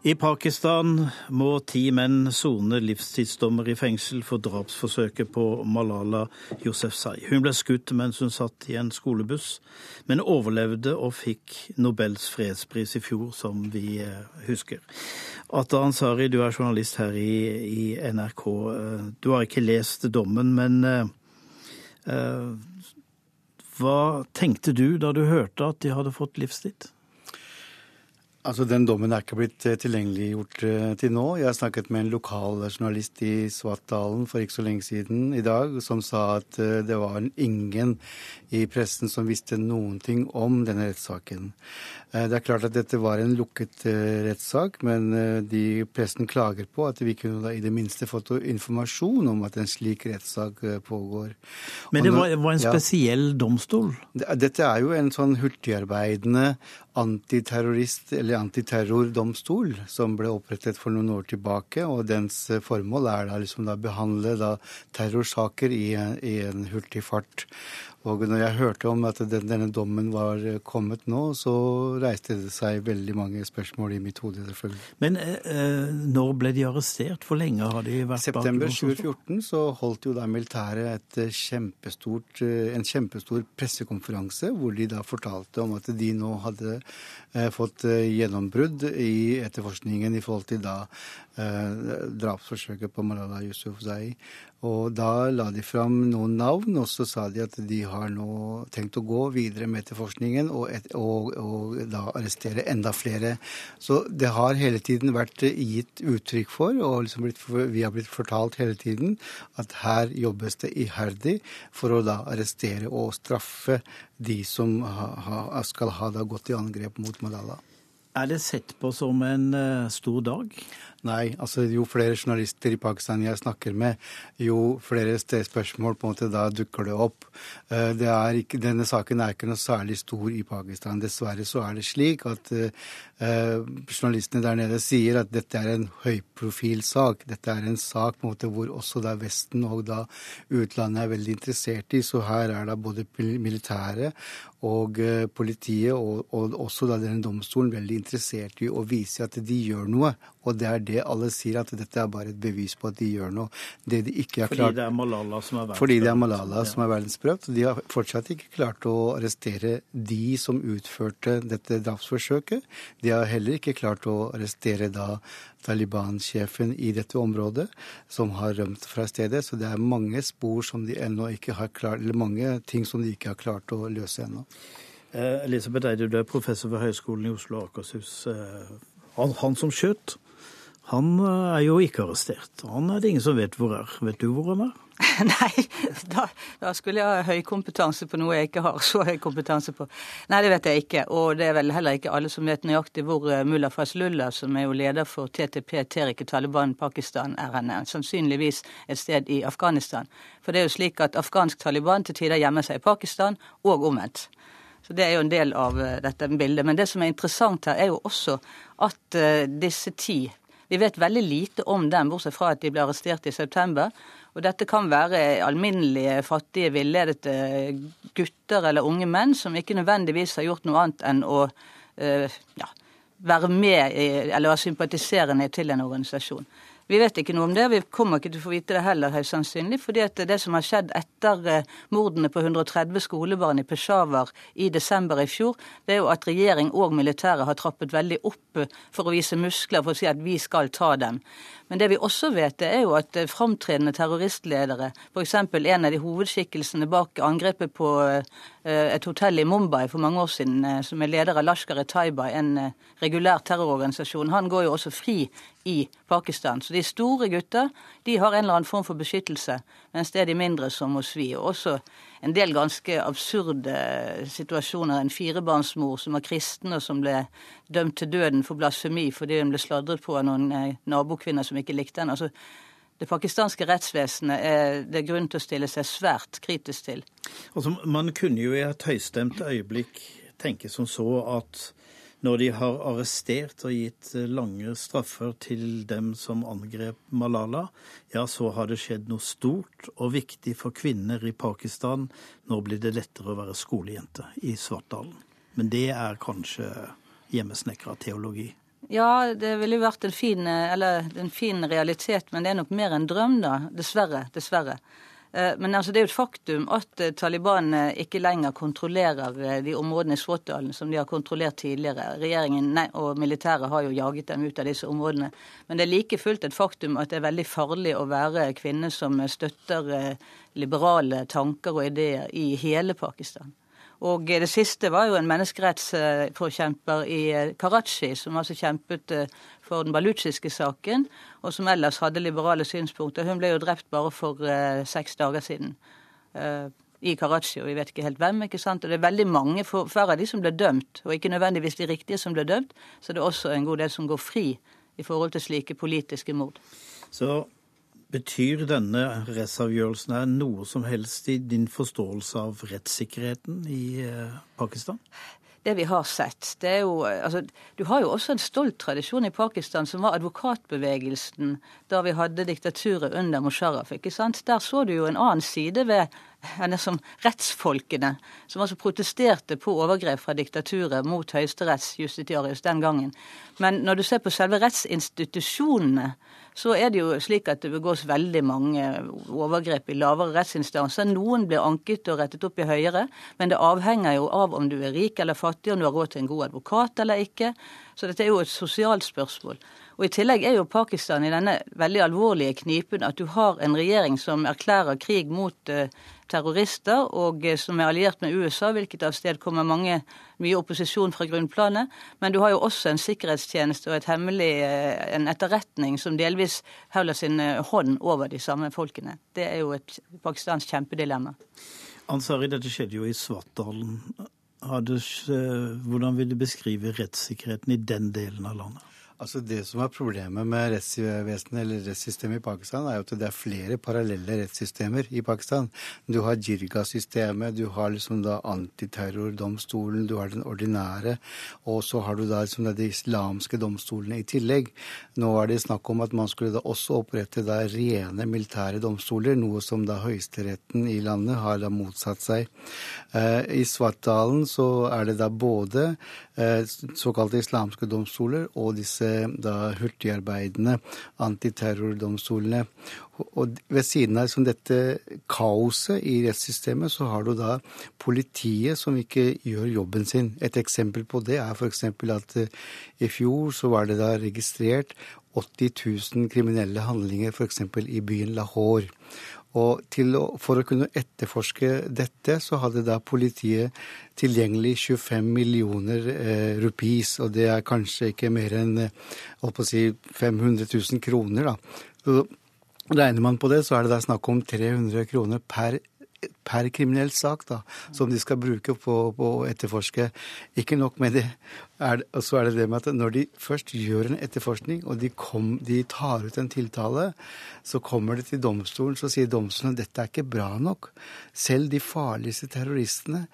I Pakistan må ti menn sone livstidsdommer i fengsel for drapsforsøket på Malala Yousefzai. Hun ble skutt mens hun satt i en skolebuss, men overlevde og fikk Nobels fredspris i fjor, som vi eh, husker. Atta Ansari, du er journalist her i, i, NRK. Eh, du har ikke lest dommen, men uh, hva tenkte du da du hørte at de hadde fått livstid? Altså, Den dommen er ikke blitt eh, tilgjengeliggjort eh, til nå. Jeg har snakket med en lokal journalist i Svartdalen for ikke så lenge siden i dag, som sa at eh, det var ingen i pressen som visste noen ting om denne rettssaken. Det er klart at dette var en lukket rettssak, men de pressen klager på at vi kunne da i det minste fått informasjon om at en slik rettssak pågår. Men det var, var en spesiell ja, domstol? Dette er jo en sånn hurtigarbeidende antiterrorist- eller antiterrordomstol som ble opprettet for noen år tilbake. og Dens formål er da liksom å behandle da terrorsaker i, i en hurtig fart. Og når jeg hørte om at denne dommen var kommet nå, så reiste det seg veldig mange spørsmål i mitt hode, selvfølgelig. Men eh, når ble de arrestert? For lenge har de vært? September 2014 så holdt jo da militæret et kjempestort, en kjempestor pressekonferanse hvor de da fortalte om at de nå hadde eh, fått gjennombrudd i etterforskningen i forhold til da eh, drapsforsøket på Malala Yusufzai. Og da la de fram noen navn, og så sa de at de har nå tenkt å gå videre med etterforskningen og, et, og, og da arrestere enda flere. Så det har hele tiden vært gitt uttrykk for, og liksom blitt, vi har blitt fortalt hele tiden, at her jobbes det iherdig for å da arrestere og straffe de som ha, ha, skal ha da gått i angrep mot Malala. Er det sett på som en uh, stor dag? Nei, altså jo flere journalister i Pakistan jeg snakker med, jo flere spørsmål på en måte da dukker det opp. Eh, det ikke, denne saken er ikke noe særlig stor i Pakistan. Dessverre så er det slik at uh, journalistene der nede sier at dette er en høyprofilsak. Dette er en sak på en måte hvor også da Vesten og da utlandet er veldig interessert i. Så her er da både militære og uh, politiet og, og også da denne domstolen veldig interessert i å vise at de gjør noe. Og det er det alle sier, at dette er bare et bevis på at de gjør noe. Det de ikke har Fordi klart, det er Malala som er verdensprøvd? Fordi det er Malala som er verdensprøvd. De har fortsatt ikke klart å arrestere de som utførte dette drapsforsøket. De har heller ikke klart å arrestere da Taliban-sjefen i dette området, som har rømt fra stedet. Så det er mange spor som de ennå ikke har klart, eller mange ting som de ikke har klart å løse ennå. Eh, Elisabeth Eide, du er professor ved Høgskolen i Oslo og Akershus. Eh, han, han som skjøt, han eh, er jo ikke arrestert. Han er det ingen som vet hvor er. Vet du hvor han er? Nei, da, da, skulle jeg ha høy kompetanse på noe jeg ikke har så høy kompetanse på. Nei, det vet jeg ikke. Og det er vel heller ikke alle som vet nøyaktig hvor mulla Mullah Fazlullah, som er jo leder for TTP, Terike Taliban Pakistan, er henne. Sannsynligvis et sted i Afghanistan. For det er jo slik at afghansk Taliban til tider gjemmer seg i Pakistan, og omvendt. Så Det er jo en del av eh, dette bildet. Men det som er interessant her, er jo også at disse ti Vi vet veldig lite om dem, bortsett fra at de ble arrestert i september. Og dette kan være alminnelige, fattige, villedete gutter eller unge menn som ikke nødvendigvis har gjort noe annet enn å uh, ja, være med i, eller være sympatiserende til en organisasjon. Vi vet ikke noe om det. Vi kommer ikke til å få vite det heller, høyst sannsynlig. fordi at det som har skjedd etter eh, mordene på 130 skolebarn i Peshawar i desember i fjor, det er jo at regjering og militære har trappet veldig opp eh, for å vise muskler, for å si at vi skal ta dem. Men det vi også vet, det er jo at eh, framtredende terroristledere, f.eks. en av de hovedskikkelsene bak angrepet på et hotell i Mumbai for mange år siden, som er leder av Lashkar-e-Taiba, en regulær terrororganisasjon, han går jo også fri i Pakistan. Så de store gutta de har en eller annen form for beskyttelse, mens det er de mindre som må svi. Og også en del ganske absurde situasjoner. En firebarnsmor som var kristen, og som ble dømt til døden for blasfemi fordi hun ble sladret på av noen eh, nabokvinner som ikke likte henne. Altså, det pakistanske rettsvesenet er det grunn til å stille seg svært kritisk til. Altså, man kunne jo i et høystemt øyeblikk tenke som så at når de har arrestert og gitt eh, lange straffer til dem som angrep Malala, ja, så har det skjedd noe stort og viktig for kvinner i Pakistan. Nå blir det lettere å være skolejente i Svartdalen. Men det er kanskje hjemmesnekra teologi? Ja, det ville jo vært en fin, eller, en fin realitet, men det er nok mer en drøm, da. Dessverre. Dessverre. Eh, men altså, det er jo et faktum at eh, Taliban eh, ikke lenger kontrollerer de områdene i Svåtdalen som de har kontrollert tidligere. Regjeringen nei, og militæret har jo jaget dem ut av disse områdene. Men det er like fullt et faktum at det er veldig farlig å være kvinne som støtter liberale tanker og ideer i hele Pakistan. Og det siste var jo en menneskerettsforkjemper i Karachi, som altså kjempet for den balutsjiske saken, og som ellers hadde liberale synspunkter. Hun ble jo drept bare for uh, seks dager siden uh, i Karachi, og vi vet ikke helt hvem. ikke sant? Og det er veldig mange, for Færre av de som ble dømt, og ikke nødvendigvis de riktige som ble dømt, så det er også en god del som går fri i forhold til slike politiske mord. Så Betyr denne rettsavgjørelsen her noe som helst i din forståelse av rettssikkerheten i eh, Pakistan? Det vi har sett. Det er jo, altså, du har jo også en stolt tradisjon i Pakistan, som var advokatbevegelsen da vi hadde diktaturet under Musharraf. ikke sant? Der så du jo en annen side ved som rettsfolkene, som altså protesterte på overgrep fra diktaturet mot høyesterettsjustitiarius den gangen. Men når du ser på selve rettsinstitusjonene, så er det jo slik at det begås veldig mange overgrep i lavere rettsinstanser. Noen blir anket og rettet opp i høyere, men det avhenger jo av om du er rik eller fattig, om du har råd til en god advokat eller ikke. Så dette er jo et sosialt spørsmål. Og I tillegg er jo Pakistan i denne veldig alvorlige knipen at du har en regjering som erklærer krig mot uh, terrorister, og uh, som er alliert med USA, hvilket avstedkommer mange, mye opposisjon fra grunnplanet. Men du har jo også en sikkerhetstjeneste og et hemmelig, uh, en etterretning som delvis holder sin hånd over de samme folkene. Det er jo et pakistansk kjempedilemma. Ansari, dette skjedde jo i Svartdalen. Hvordan vil du beskrive rettssikkerheten i den delen av landet? Altså Det som er problemet med rettsvesenet eller rettssystemet i Pakistan, er jo at det er flere parallelle rettssystemer i Pakistan. Du har Jirga-systemet, du har liksom da antiterrordomstolen, du har den ordinære, og så har du da liksom de islamske domstolene i tillegg. Nå er det snakk om at man skulle da også opprette da rene militære domstoler, noe som da høyesteretten i landet har da motsatt seg. Eh, I Svartdalen så er det da både eh, såkalte islamske domstoler og disse da hurtigarbeidende antiterrordomstolene. Og ved siden av liksom, dette kaoset i rettssystemet, så har du da politiet som ikke gjør jobben sin. Et eksempel på det er f.eks. at uh, i fjor så var det da registrert 80 000 kriminelle handlinger f.eks. i byen Lahore. Og å, for å kunne etterforske dette, så hadde da politiet tilgjengelig 25 millioner eh, rupees, og det er kanskje ikke mer enn eh, si 500 000 kroner. da. Så regner man på det, så er det da snakk om 300 kroner per per kriminell sak da, som de skal bruke på, å etterforske. Ikke nok med det, er, så er det det med at når de først gjør en etterforskning, og de, kom, de tar ut en tiltale, så kommer det til domstolen, så sier domstolen at dette er ikke bra nok. Selv de farligste terroristene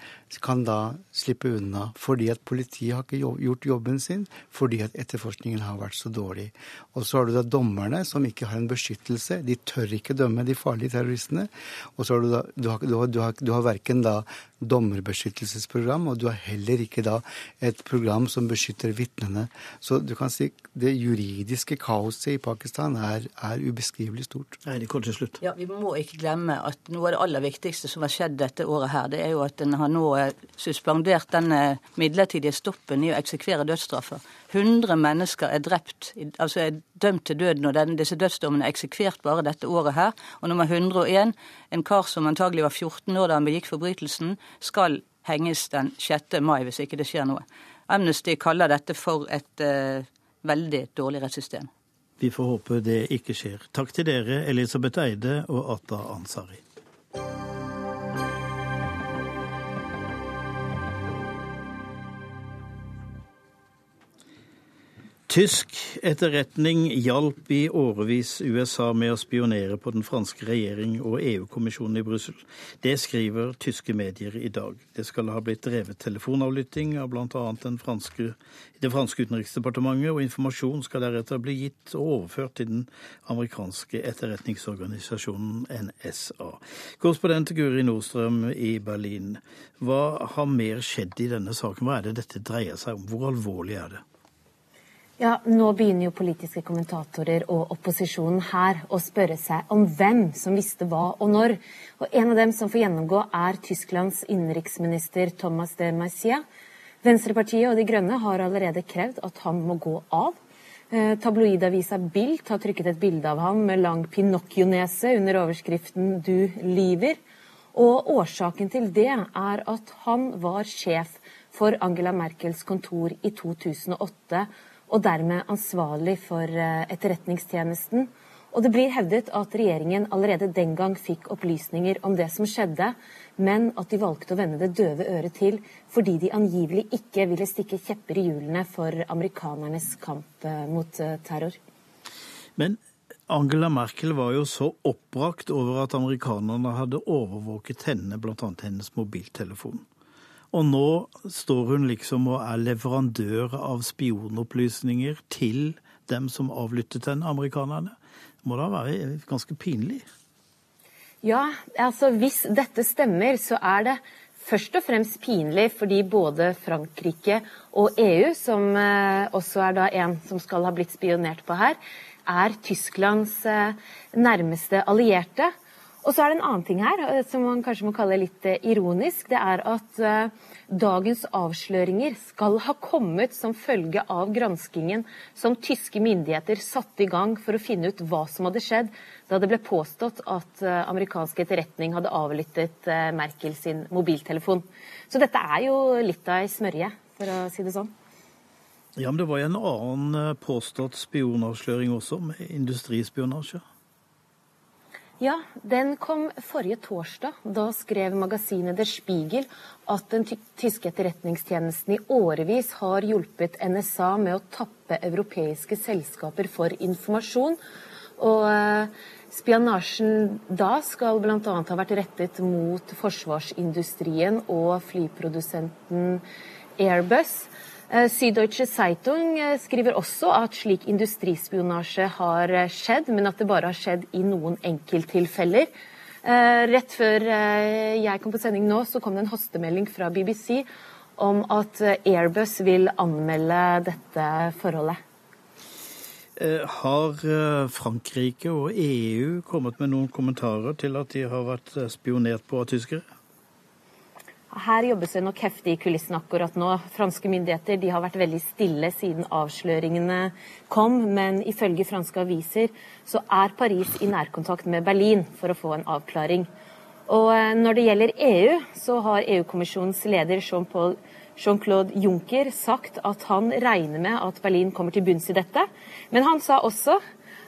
kan da slippe unna fordi at politiet har ikke gjort jobben sin, fordi at etterforskningen har vært så dårlig. Og så har du da dommerne som ikke har en beskyttelse. De tør ikke dømme de farlige terroristene. Og så har du da du har, du har, du har, du har verken da dommerbeskyttelsesprogram, og du har heller ikke da et program som beskytter vitnene. Så du kan si det juridiske kaoset i Pakistan er, er ubeskrivelig stort. Nei, det kommer til slutt. Ja, Vi må ikke glemme at noe av det aller viktigste som har skjedd dette året her, det er jo at en har nå eh, suspendert den midlertidige stoppen i å eksekvere dødsstraffer. 100 mennesker er drept, altså er dømt til døden, og den, disse dødsdommene er eksekvert bare dette året her. Og nummer 101, en kar som antagelig var 14 år da han begikk forbrytelsen, skal henges den 6. mai hvis ikke det skjer noe. Amnesty kaller dette for et uh, veldig dårlig rettssystem. Vi får håpe det ikke skjer. Takk til dere, Elisabeth Eide og Atta Ansari. Tysk etterretning hjalp i årevis USA med å spionere på den franske regjering og EU-kommisjonen i Brussel. Det skriver tyske medier i dag. Det skal ha blitt drevet telefonavlytting av bl.a. Det franske utenriksdepartementet, og informasjon skal deretter bli gitt og overført til den amerikanske etterretningsorganisasjonen NSA. Korrespondent Guri Nordstrøm i Berlin, hva har mer skjedd i denne saken? Hva er det dette dreier seg om? Hvor alvorlig er det? Ja, Nå begynner jo politiske kommentatorer og opposisjonen her å spørre seg om hvem som visste hva og når. Og En av dem som får gjennomgå, er Tysklands innenriksminister Thomas de Maizière. Venstrepartiet og De Grønne har allerede krevd at han må gå av. Eh, tabloidavisa Bilt har trykket et bilde av ham med lang Pinocchio-nese under overskriften 'Du lyver'. Og årsaken til det er at han var sjef for Angela Merkels kontor i 2008 og dermed ansvarlig for eh, etterretningstjenesten. Og det blir hevdet at regjeringen allerede den gang fikk opplysninger om det som skjedde, men at de valgte å vende det døve øret til fordi de angivelig ikke ville stikke kjepper i hjulene for amerikanernes kamp eh, mot eh, terror. Men Angela Merkel var jo så oppbrakt over at amerikanerne hadde overvåket henne, bl.a. hennes mobiltelefon. Og nå står hun liksom og er leverandør av spionopplysninger til dem som avlyttet henne, amerikanerne. Det må da være ganske pinlig? Ja, altså hvis dette stemmer, så er det først og fremst pinlig fordi både Frankrike og EU, som eh, også er da en som skal ha blitt spionert på her, er Tysklands eh, nærmeste allierte. Og så er det en annen ting her eh, som man kanskje må kalle litt eh, ironisk. Det er at uh, dagens avsløringer skal ha kommet som følge av granskingen som tyske myndigheter satte i gang for å finne ut hva som hadde skjedd da det ble påstått at amerikansk etterretning hadde avlyttet Merkel sin mobiltelefon. Så dette er jo litt av ei smørje, for å si det sånn. Ja, men det var jo en annen påstått spionavsløring også, med industrispionasje. Ja, den kom forrige torsdag. Da skrev magasinet Der Spiegel at den tyske etterretningstjenesten i årevis har hjulpet NSA med å tappe europeiske selskaper for informasjon. Og eh, spionasjen da skal bl.a. ha vært rettet mot forsvarsindustrien og flyprodusenten Airbus. Eh, Süddeutsche Zeitung eh, skriver også at slik industrispionasje har eh, skjedd, men at det bare har skjedd i noen enkelttilfeller. Rett før jeg kom på sending nå, så kom det en hastemelding fra BBC om at Airbus vil anmelde dette forholdet. Har Frankrike og EU kommet med noen kommentarer til at de har vært spionert på av tyskere? Her jobbes det nok heftig i kulissene akkurat nå. Franske myndigheter har vært veldig stille siden avsløringene kom, men ifølge franske aviser så er Paris i nærkontakt med Berlin for å få en avklaring. Og eh, når det gjelder EU, så har EU-kommisjonens leder Jean-Claude Juncker sagt at han regner med at Berlin kommer til bunns i dette. Men han sa også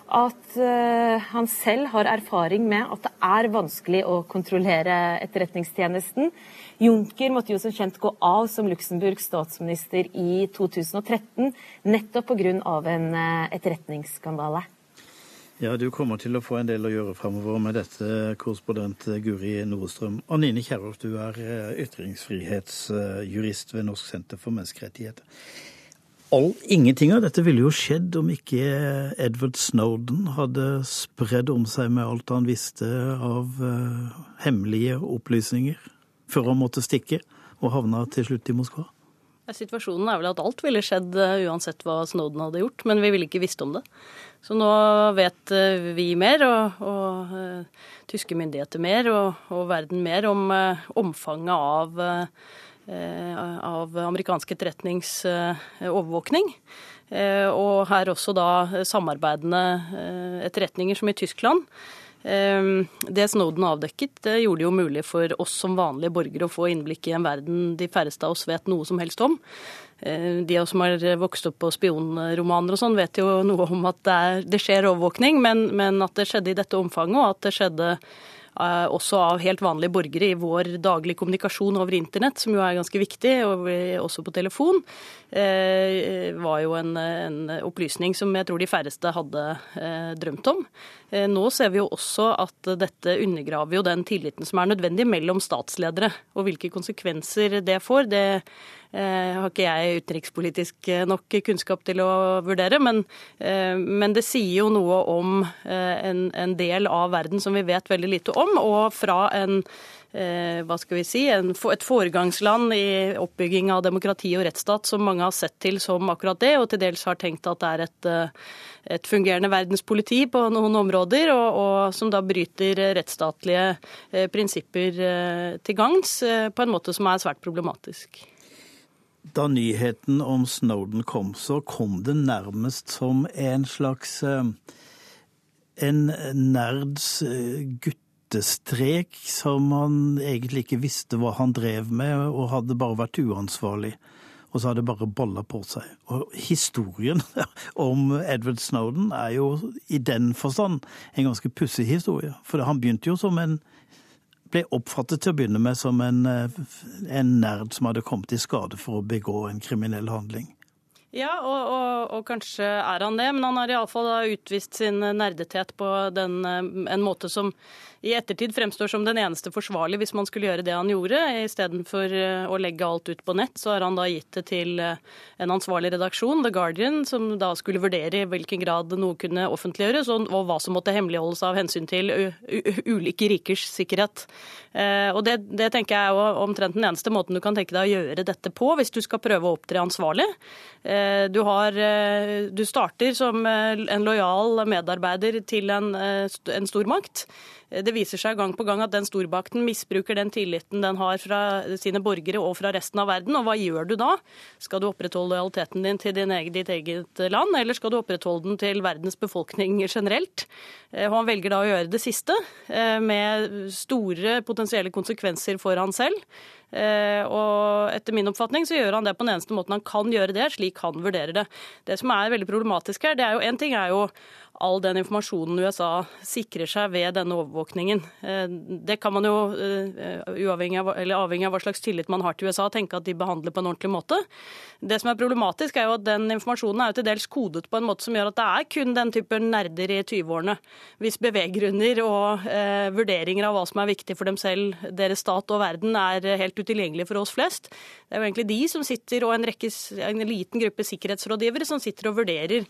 at uh, han selv har erfaring med at det er vanskelig å kontrollere etterretningstjenesten. Juncker måtte jo som kjent gå av som Luxemburgs statsminister i 2013, nettopp pga. en eh, etterretningsskandale. Ja, Du kommer til å få en del å gjøre framover med dette, korrespondent Guri Nordstrøm. Anine Kierulf, du er eh, ytringsfrihetsjurist ved Norsk senter for menneskerettigheter. All, ingenting av dette ville jo skjedd om ikke Edward Snowden hadde spredd om seg med alt han visste av uh, hemmelige opplysninger før han måtte stikke og havna til slutt i Moskva? Situasjonen er vel at alt ville skjedd uh, uansett hva Snowden hadde gjort, men vi ville ikke visst om det. Så nå vet uh, vi mer, og, og tyske myndigheter mer, og, og verden mer om omfanget av, av amerikansk etterretningsovervåkning. og her også da samarbeidende etterretninger som i Tyskland. Det Snowden avdekket, det gjorde det jo mulig for oss som vanlige borgere å få innblikk i en verden de færreste av oss vet noe som helst om. De av oss som har vokst opp på spionromaner og sånn, vet jo noe om at det, er, det skjer overvåkning, men, men, at det skjedde i dette omfanget, og at det skjedde også av helt vanlige borgere i vår daglige kommunikasjon over internett, som jo er ganske viktig, og også på telefon, var jo en, en, opplysning som jeg tror de færreste hadde uh, drømt om. Eh, nå ser vi jo også at dette undergraver jo den tilliten som er nødvendig mellom statsledere. Og hvilke konsekvenser det får, det eh, har ikke jeg utenrikspolitisk eh, nok kunnskap til å vurdere. Men, men det sier jo noe om en, en, del av verden som vi vet veldig lite om, og fra en hva skal vi si, et foregangsland i oppbygging av demokrati og rettsstat som mange har sett til som akkurat det, og til dels har tenkt at det er et et fungerende verdenspoliti på noen områder, og, og som da bryter rettsstatlige eh, prinsipper eh, til gagns eh, på en måte som er svært problematisk. Da nyheten om Snowden kom, så kom det nærmest som en slags en nerds guttestrek som han egentlig ikke visste hva han drev med, og hadde bare vært uansvarlig og så hadde det bare balla på seg. Og historien om Edward Snowden er jo i den forstand en ganske pussig historie. For han begynte jo som en ble oppfattet til å begynne med som en, en nerd som hadde kommet i skade for å begå en kriminell handling. Ja, og, og, og, kanskje er han det, men han har iallfall utvist sin nerdethet på den, en måte som i ettertid fremstår som den eneste forsvarlige hvis man skulle gjøre det han gjorde. Istedenfor eh, å legge alt ut på nett, så har han da gitt det til eh, en ansvarlig redaksjon, The Guardian, som da skulle vurdere i hvilken grad noe kunne offentliggjøres, og hva som måtte hemmeligholdes av hensyn til ulike rikers sikkerhet. Eh, og det, det tenker jeg er omtrent den eneste måten du kan tenke deg å gjøre dette på, hvis du skal prøve å opptre ansvarlig. Du, har, du starter som en lojal medarbeider til en, en stormakt. Eh, det viser seg gang på gang at den storbakten misbruker den tilliten den har fra sine borgere og fra resten av verden. Og hva gjør du da? Skal du opprettholde lojaliteten din til din egen, ditt eget land, eller skal du opprettholde den til verdens befolkning generelt? Og eh, han velger da å gjøre det siste, eh, med store potensielle konsekvenser for han selv. Og etter min oppfatning så gjør han det på den eneste måten han kan gjøre det, slik han vurderer det. Det som er veldig problematisk her, det er jo en ting er jo all den informasjonen USA sikrer seg ved denne overvåkningen. Eh, det kan man jo, eh, uavhengig av, avhengig av hva slags tillit man har til USA, tenke at de behandler på en ordentlig måte. Det som er problematisk, er jo at den informasjonen er jo til dels kodet på en måte som gjør at det er kun den typen nerder i 20-årene, hvis beveggrunner og eh, vurderinger av hva som er viktig for dem selv, deres stat og verden, er helt utilgjengelig for oss flest. Det er jo egentlig de som sitter, og en, rekke, en liten gruppe sikkerhetsrådgivere som sitter og vurderer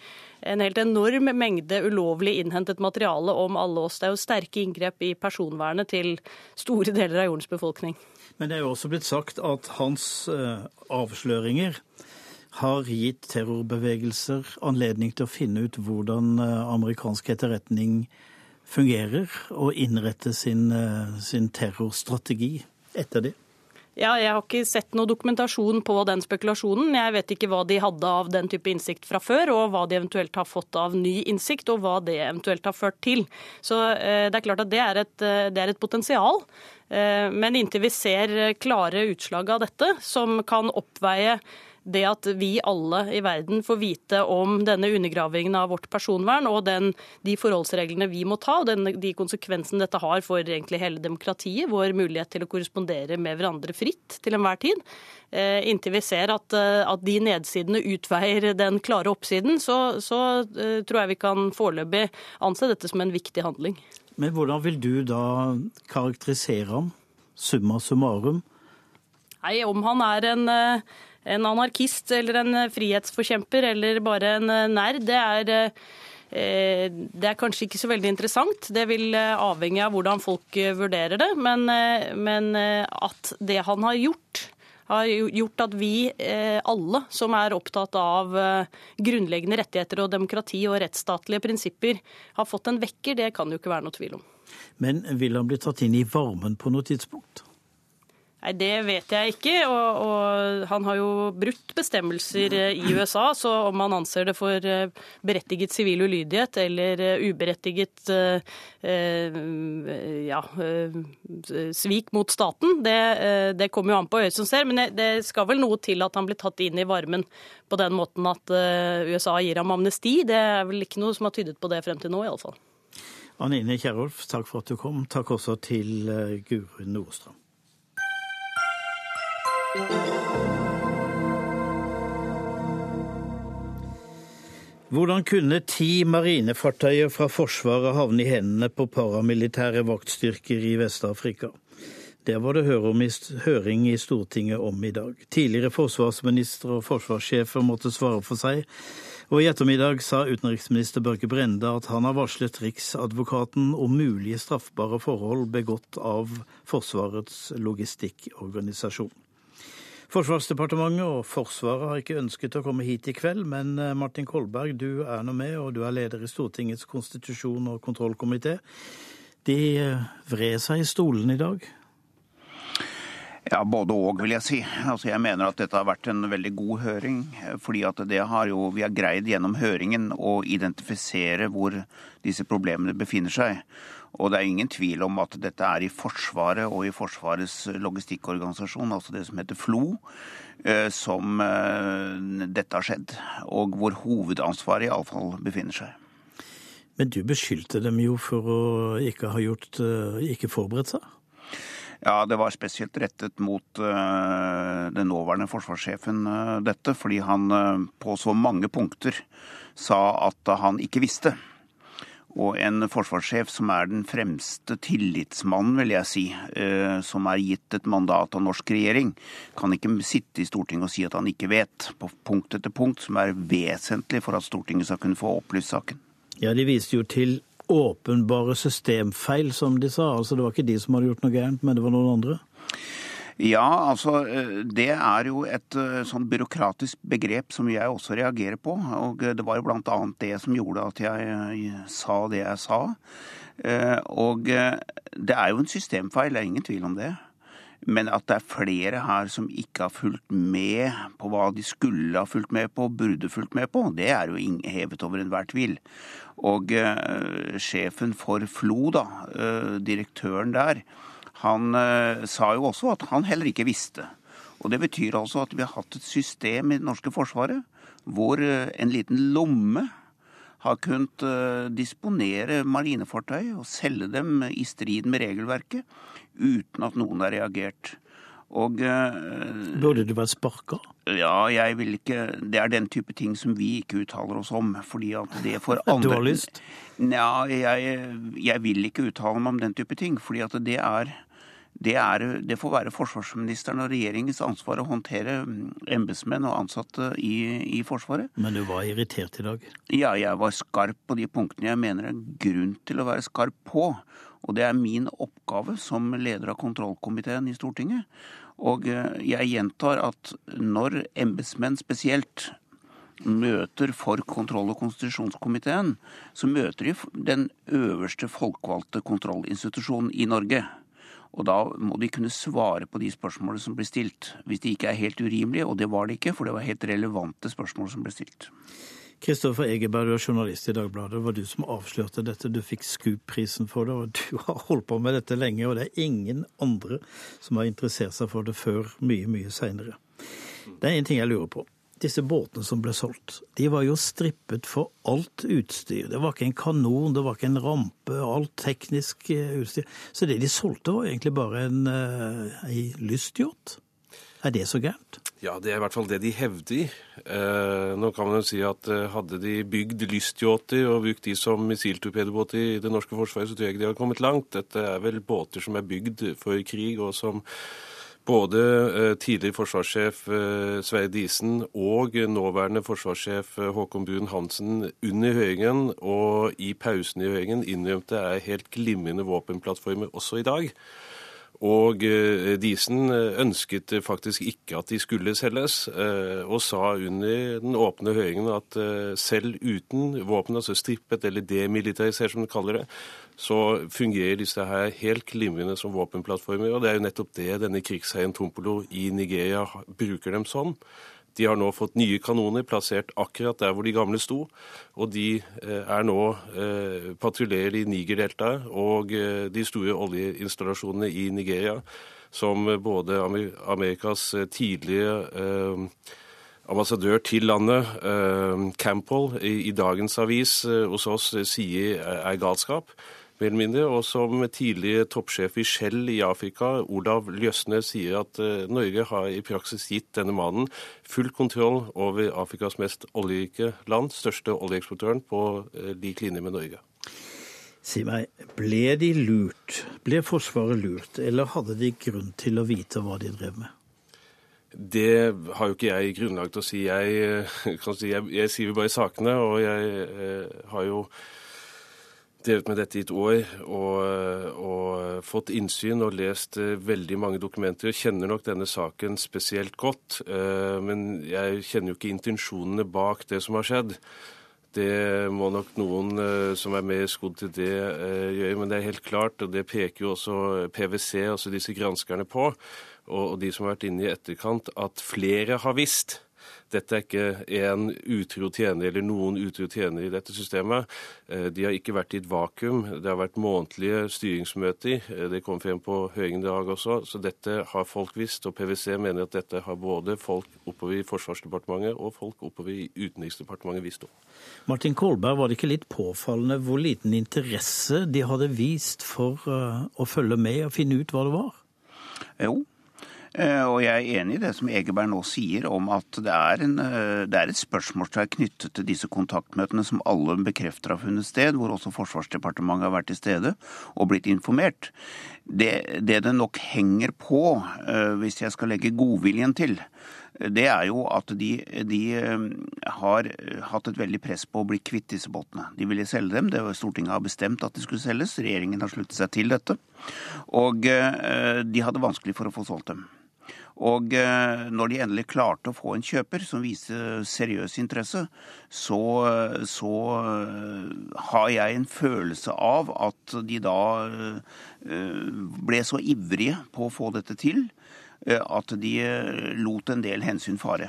en helt enorm mengde ulovlig innhentet materiale om alle oss. Det er jo sterke inngrep i personvernet til store deler av jordens befolkning. Men det er jo også blitt sagt at hans eh, avsløringer har gitt terrorbevegelser anledning til å finne ut hvordan eh, amerikansk etterretning fungerer, og innrette sin, eh, sin terrorstrategi etter det. Ja, jeg har ikke sett noe dokumentasjon på den spekulasjonen. Jeg vet ikke hva de hadde av den type innsikt fra før, og hva de eventuelt har fått av ny innsikt, og hva det eventuelt har ført til. Så eh, det er klart at det er et, eh, det er et potensial. Eh, men inntil vi ser klare utslag av dette, som kan oppveie det at vi alle i verden får vite om denne undergravingen av vårt personvern og den, de forholdsreglene vi må ta, og den, de konsekvensene dette har for egentlig hele demokratiet, vår mulighet til å korrespondere med hverandre fritt til enhver tid. Eh, inntil vi ser at, eh, at, de nedsidene utveier den klare oppsiden, så, så eh, tror jeg vi kan foreløpig anse dette som en viktig handling. Men hvordan vil du da karakterisere ham, summa summarum? Nei, Om han er en en anarkist eller en frihetsforkjemper eller bare en eh, nerd, det er eh, det er kanskje ikke så veldig interessant. Det vil eh, avhenge av hvordan folk vurderer det. Men, men, at det han har gjort, har gjort at vi alle som er opptatt av grunnleggende rettigheter og demokrati og rettsstatlige prinsipper, har fått en vekker, det kan jo ikke være noe tvil om. Men vil han bli tatt inn i varmen på noe tidspunkt? Nei, Det vet jeg ikke. Og, og, han har jo brutt bestemmelser i USA, så om han anser det for eh, berettiget sivil ulydighet eller eh, uberettiget eh, ja, svik mot staten, det, det kommer jo an på øyet som ser. Men det skal vel noe til at han blir tatt inn i varmen på den måten at USA gir ham amnesti. Det er vel ikke noe som har tydet på det frem til nå, iallfall. Anine Kierulf, takk for at du kom. Takk også til Guri Nordstrand. Hvordan kunne ti marinefartøyer fra Forsvaret havne i hendene på paramilitære vaktstyrker i Vest-Afrika? Det var det høring i Stortinget om i dag. Tidligere forsvarsminister og forsvarssjefer måtte svare for seg, og i ettermiddag sa utenriksminister Børge Brende at han har varslet Riksadvokaten om mulige straffbare forhold begått av Forsvarets logistikkorganisasjon. Forsvarsdepartementet og Forsvaret har ikke ønsket å komme hit i kveld, men eh, Martin Kolberg, du er nå med, og du er leder i Stortingets konstitusjon- og kontrollkomité. De eh, vred seg i stolen i dag? Ja, både og, vil jeg si. Altså, jeg mener at dette har vært en veldig god høring. fordi at det har jo, Vi har greid gjennom høringen å identifisere hvor disse problemene befinner seg. Og det er ingen tvil om at dette er i Forsvaret og i Forsvarets logistikkorganisasjon, altså det som heter FLO, eh, som eh, dette har skjedd. Og hvor hovedansvaret iallfall befinner seg. Men du beskyldte dem jo for å ikke ha gjort, eh, ikke forberedt seg? Ja, det var spesielt rettet mot uh, den nåværende forsvarssjefen, uh, dette. Fordi han uh, på så mange punkter sa at han ikke visste. Og en forsvarssjef som er den fremste tillitsmannen, vil jeg si, som er gitt et mandat av norsk regjering, kan ikke sitte i Stortinget og si at han ikke vet, på punkt etter punkt, som er vesentlig for at Stortinget skal kunne få opplyst saken. Ja, de viste jo til åpenbare systemfeil, som de sa. Altså Det var ikke de som hadde gjort noe gærent, men det var noen andre? Ja, altså det er jo et eh, sånn byråkratisk begrep som jeg også reagerer på. Og det var jo blant annet det som gjorde at jeg sa det jeg sa. Eh, og det er jo en systemfeil, det er ingen tvil om det. Men at det er flere her som ikke har fulgt med på hva de skulle ha fulgt med på, burde fulgt med på, det er jo hevet over enhver tvil. Og sjefen for FLO, da, direktøren der, han uh, sa jo også at han heller ikke visste. Og det betyr altså at vi har hatt et system i det norske forsvaret hvor en liten lomme har kunnet disponere marinefartøy og selge dem i strid med regelverket uten at noen har reagert. Og, Burde du vært sparka? Ja, jeg vil ikke Det er den type ting som vi ikke uttaler oss om. fordi at det for andre Du har lyst? Nja, jeg, jeg, vil ikke uttale meg om den type ting. fordi at det er det, er, det får være forsvarsministeren og regjeringens ansvar å håndtere embetsmenn og ansatte i, i, Forsvaret. Men du var irritert i dag? Ja, jeg var skarp på de punktene jeg mener er grunn til å være skarp på. Og det er min oppgave som leder av kontrollkomiteen i Stortinget. Og jeg gjentar at når embetsmenn spesielt møter for kontroll- og konstitusjonskomiteen, så møter de den øverste folkevalgte kontrollinstitusjonen i Norge. Og da må de kunne svare på de spørsmålene som blir stilt. Hvis de ikke er helt urimelige, og det var det ikke, for det var helt relevante spørsmål som ble stilt. Kristoffer Egeberg, du er journalist i Dagbladet. Det var du som avslørte dette. Du fikk SKUP-prisen for det, og du har holdt på med dette lenge. Og det er ingen andre som har interessert seg for det før mye, mye seinere. Det er en ting jeg lurer på. Disse båtene som ble solgt, de var jo strippet for alt utstyr. Det var ikke en kanon, det var ikke en rampe, alt teknisk utstyr. Så det de solgte var egentlig bare en, ei lystyacht. Er det så gærent? Ja, det er i hvert fall det de hevder. Eh, nå kan man jo si at eh, hadde de bygd lystyachter og brukt de som missiltorpedobåter i det norske forsvaret, så tror jeg ikke de hadde kommet langt. Dette er vel båter som er bygd for krig, og som både eh, tidligere forsvarssjef eh, Sverre Disen og nåværende forsvarssjef eh, Håkon Brun Hansen under høringen og i pausen i høringen innrømte er helt glimrende våpenplattformer også i dag. Og Disen ønsket faktisk ikke at de skulle selges, og sa under den åpne høringen at selv uten våpen, altså strippet eller demilitarisert som de kaller det, så fungerer disse her helt glimrende som våpenplattformer. Og det er jo nettopp det denne krigsherren Tompolo i Nigeria bruker dem som. De har nå fått nye kanoner plassert akkurat der hvor de gamle sto. Og de er nå eh, patruljerer i Nigerdeltaet og eh, de store oljeinstallasjonene i Nigeria, som både Amerikas tidlige eh, ambassadør til landet, eh, Campbell, i, dagens avis eh, hos oss sier er galskap mer eller mindre, og som tidligere toppsjef i Shell i Afrika, Olav Ljøsne, sier at Norge har i praksis gitt denne mannen full kontroll over Afrikas mest oljerike land, største oljeeksportøren, på lik linje med Norge. Si meg, ble de lurt? Ble Forsvaret lurt, eller hadde de grunn til å vite hva de drev med? Det har jo ikke jeg grunnlag til å si. Jeg, si, jeg, jeg jo bare sakene, og jeg eh, har jo drevet med dette i et år og, og, fått innsyn og lest veldig mange dokumenter. Jeg kjenner nok denne saken spesielt godt, men jeg kjenner jo ikke intensjonene bak det som har skjedd. Det må nok noen som er mer skodd til det, gjøre. Men det er helt klart, og det peker jo også PwC, altså disse granskerne, på, og de som har vært inne i etterkant, at flere har visst. Dette er ikke en utro tjener eller noen utro tjener i dette systemet. De har ikke vært i et vakuum. Det har vært månedlige styringsmøter. Det kom frem på høringen i dag også. Så dette har folk visst. Og PwC mener at dette har både folk oppover i Forsvarsdepartementet og folk oppover i Utenriksdepartementet visst om. Martin Kolberg, var det ikke litt påfallende hvor liten interesse de hadde vist for å følge med og finne ut hva det var? Jo, Eh, og jeg er enig i det som Egeberg nå sier om at det er, en, eh, det er et spørsmålstegn knyttet til disse kontaktmøtene som alle bekrefter har funnet sted, hvor også Forsvarsdepartementet har vært til stede og blitt informert. Det det, det nok henger på, eh, hvis jeg skal legge godviljen til, det er jo at de, de, har hatt et veldig press på å bli kvitt disse båtene. De ville selge dem. Det var Stortinget har bestemt at de skulle selges. Regjeringen har sluttet seg til dette. Og de hadde vanskelig for å få solgt dem. Og eh, når de endelig klarte å få en kjøper som viste seriøs interesse, så, så eh, har jeg en følelse av at de da eh, ble så ivrige på å få dette til at de lot en del hensyn fare.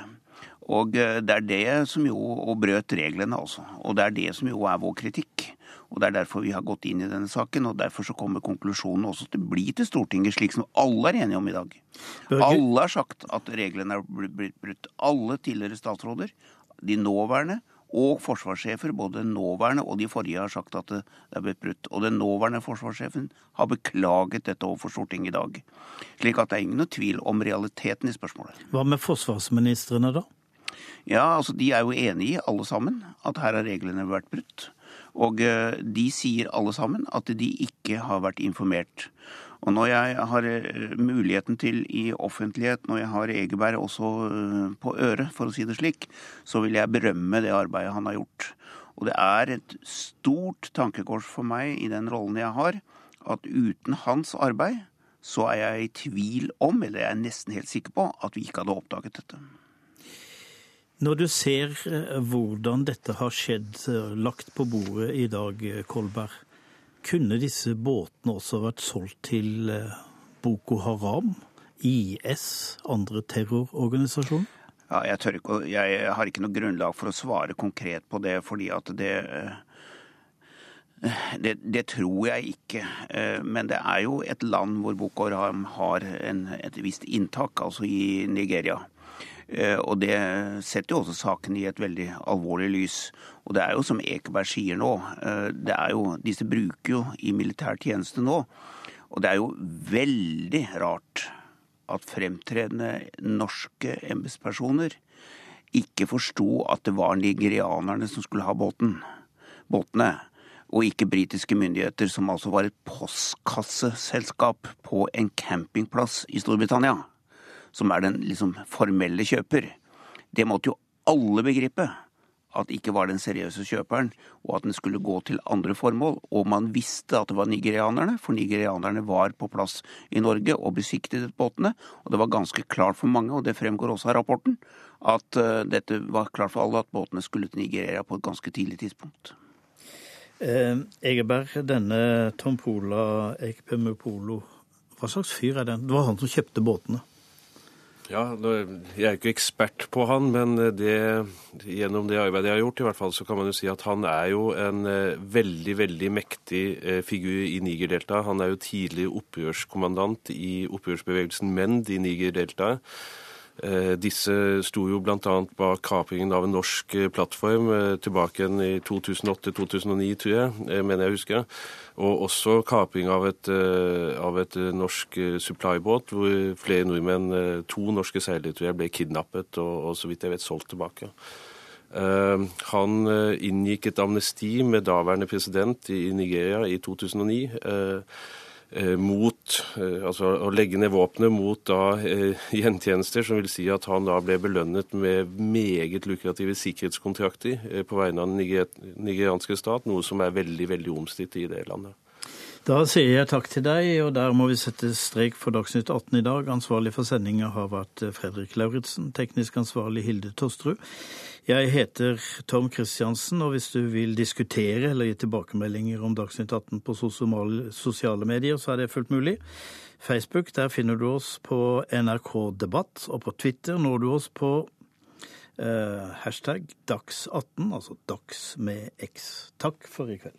Og det er det som jo og brøt reglene, altså. Og det er det som jo er vår kritikk. Og Det er derfor vi har gått inn i denne saken, og derfor så kommer konklusjonen også til å bli til Stortinget, slik som alle er enige om i dag. Børge. Alle har sagt at reglene er blitt brutt. Alle tidligere statsråder, de nåværende og forsvarssjefer, både nåværende og de forrige, har sagt at det er blitt brutt. Og den nåværende forsvarssjefen har beklaget dette overfor Stortinget i dag. Slik at det er ingen tvil om realiteten i spørsmålet. Hva med forsvarsministrene, da? Ja, altså De er jo enige, alle sammen, at her har reglene vært brutt. Og eh, de sier alle sammen at de ikke har vært informert. Og når jeg har eh, muligheten til i offentlighet, når jeg har Egeberg også eh, på øret, for å si det slik, så vil jeg berømme det arbeidet han har gjort. Og det er et stort tankekors for meg i den rollen jeg har, at uten hans arbeid så er jeg i tvil om, eller jeg er nesten helt sikker på, at vi ikke hadde oppdaget dette. Når du ser eh, hvordan dette har skjedd, lagt på bordet i dag, Kolberg, kunne disse båtene også vært solgt til Boko Haram, IS, andre terrororganisasjoner? Ja, jeg, ikke, jeg, har ikke noe grunnlag for å svare konkret på det, fordi at det, det, det tror jeg ikke. Men det er jo et land hvor Boko Haram har en, et visst inntak, altså i Nigeria. Eh, og det setter jo også saken i et veldig alvorlig lys. Og det er jo som Ekeberg sier nå, eh, det er jo, disse bruker jo i militær tjeneste nå. Og det er jo veldig rart at fremtredende norske embetspersoner ikke forsto at det var nigerianerne som skulle ha båten, båtene, og ikke britiske myndigheter, som altså var et postkasseselskap på en campingplass i Storbritannia som er den liksom formelle kjøper, det måtte jo alle begripe at det ikke var den seriøse kjøperen, og at den skulle gå til andre formål. Og man visste at det var nigerianerne, for nigerianerne var på plass i Norge og besiktiget båtene. Og det var ganske klart for mange, og det fremgår også av rapporten, at uh, dette var klart for alle at båtene skulle til Nigeria på et ganske tidlig tidspunkt. Eh, Egeberg, denne Tompola Ekpemupolo, hva slags fyr er den? Det var han som kjøpte båtene? Ja, Jeg er ikke ekspert på han, men det, gjennom det arbeidet jeg har gjort, i hvert fall, så kan man jo si at han er jo en eh, veldig veldig mektig eh, figur i Niger-deltaet. Han er jo tidlig opprørskommandant i opprørsbevegelsen Mend i Niger-deltaet. Eh, disse sto jo bl.a. bak kapringen av en norsk plattform tilbake i 2008-2009, tror jeg, mener jeg husker. Og også kapring av et, eh, av et eh, norsk eh, supplybåt, hvor flere nordmenn, to norske seilere ble kidnappet og, og, så vidt jeg vet solgt tilbake. Han inngikk et amnesti med daværende president i, Nigeria i 2009. Uh, mot Altså å legge ned våpenet mot da gjentjenester, som vil si at han da ble belønnet med meget lukrative sikkerhetskontrakter på vegne av den nigerianske stat, noe som er veldig, veldig omstridt i det landet. Da sier jeg takk til deg, og der må vi sette strek for Dagsnytt 18 i dag. Ansvarlig for sendinga har vært Fredrik Lauritzen, teknisk ansvarlig Hilde Tosterud. Jeg heter Tom Kristiansen, og hvis du vil diskutere eller gi tilbakemeldinger om Dagsnytt 18 på sosiale medier, så er det fullt mulig. Facebook, der finner du oss på NRK Debatt, og på Twitter når du oss på eh, hashtag Dags18, altså Dags med X. Takk for i kveld.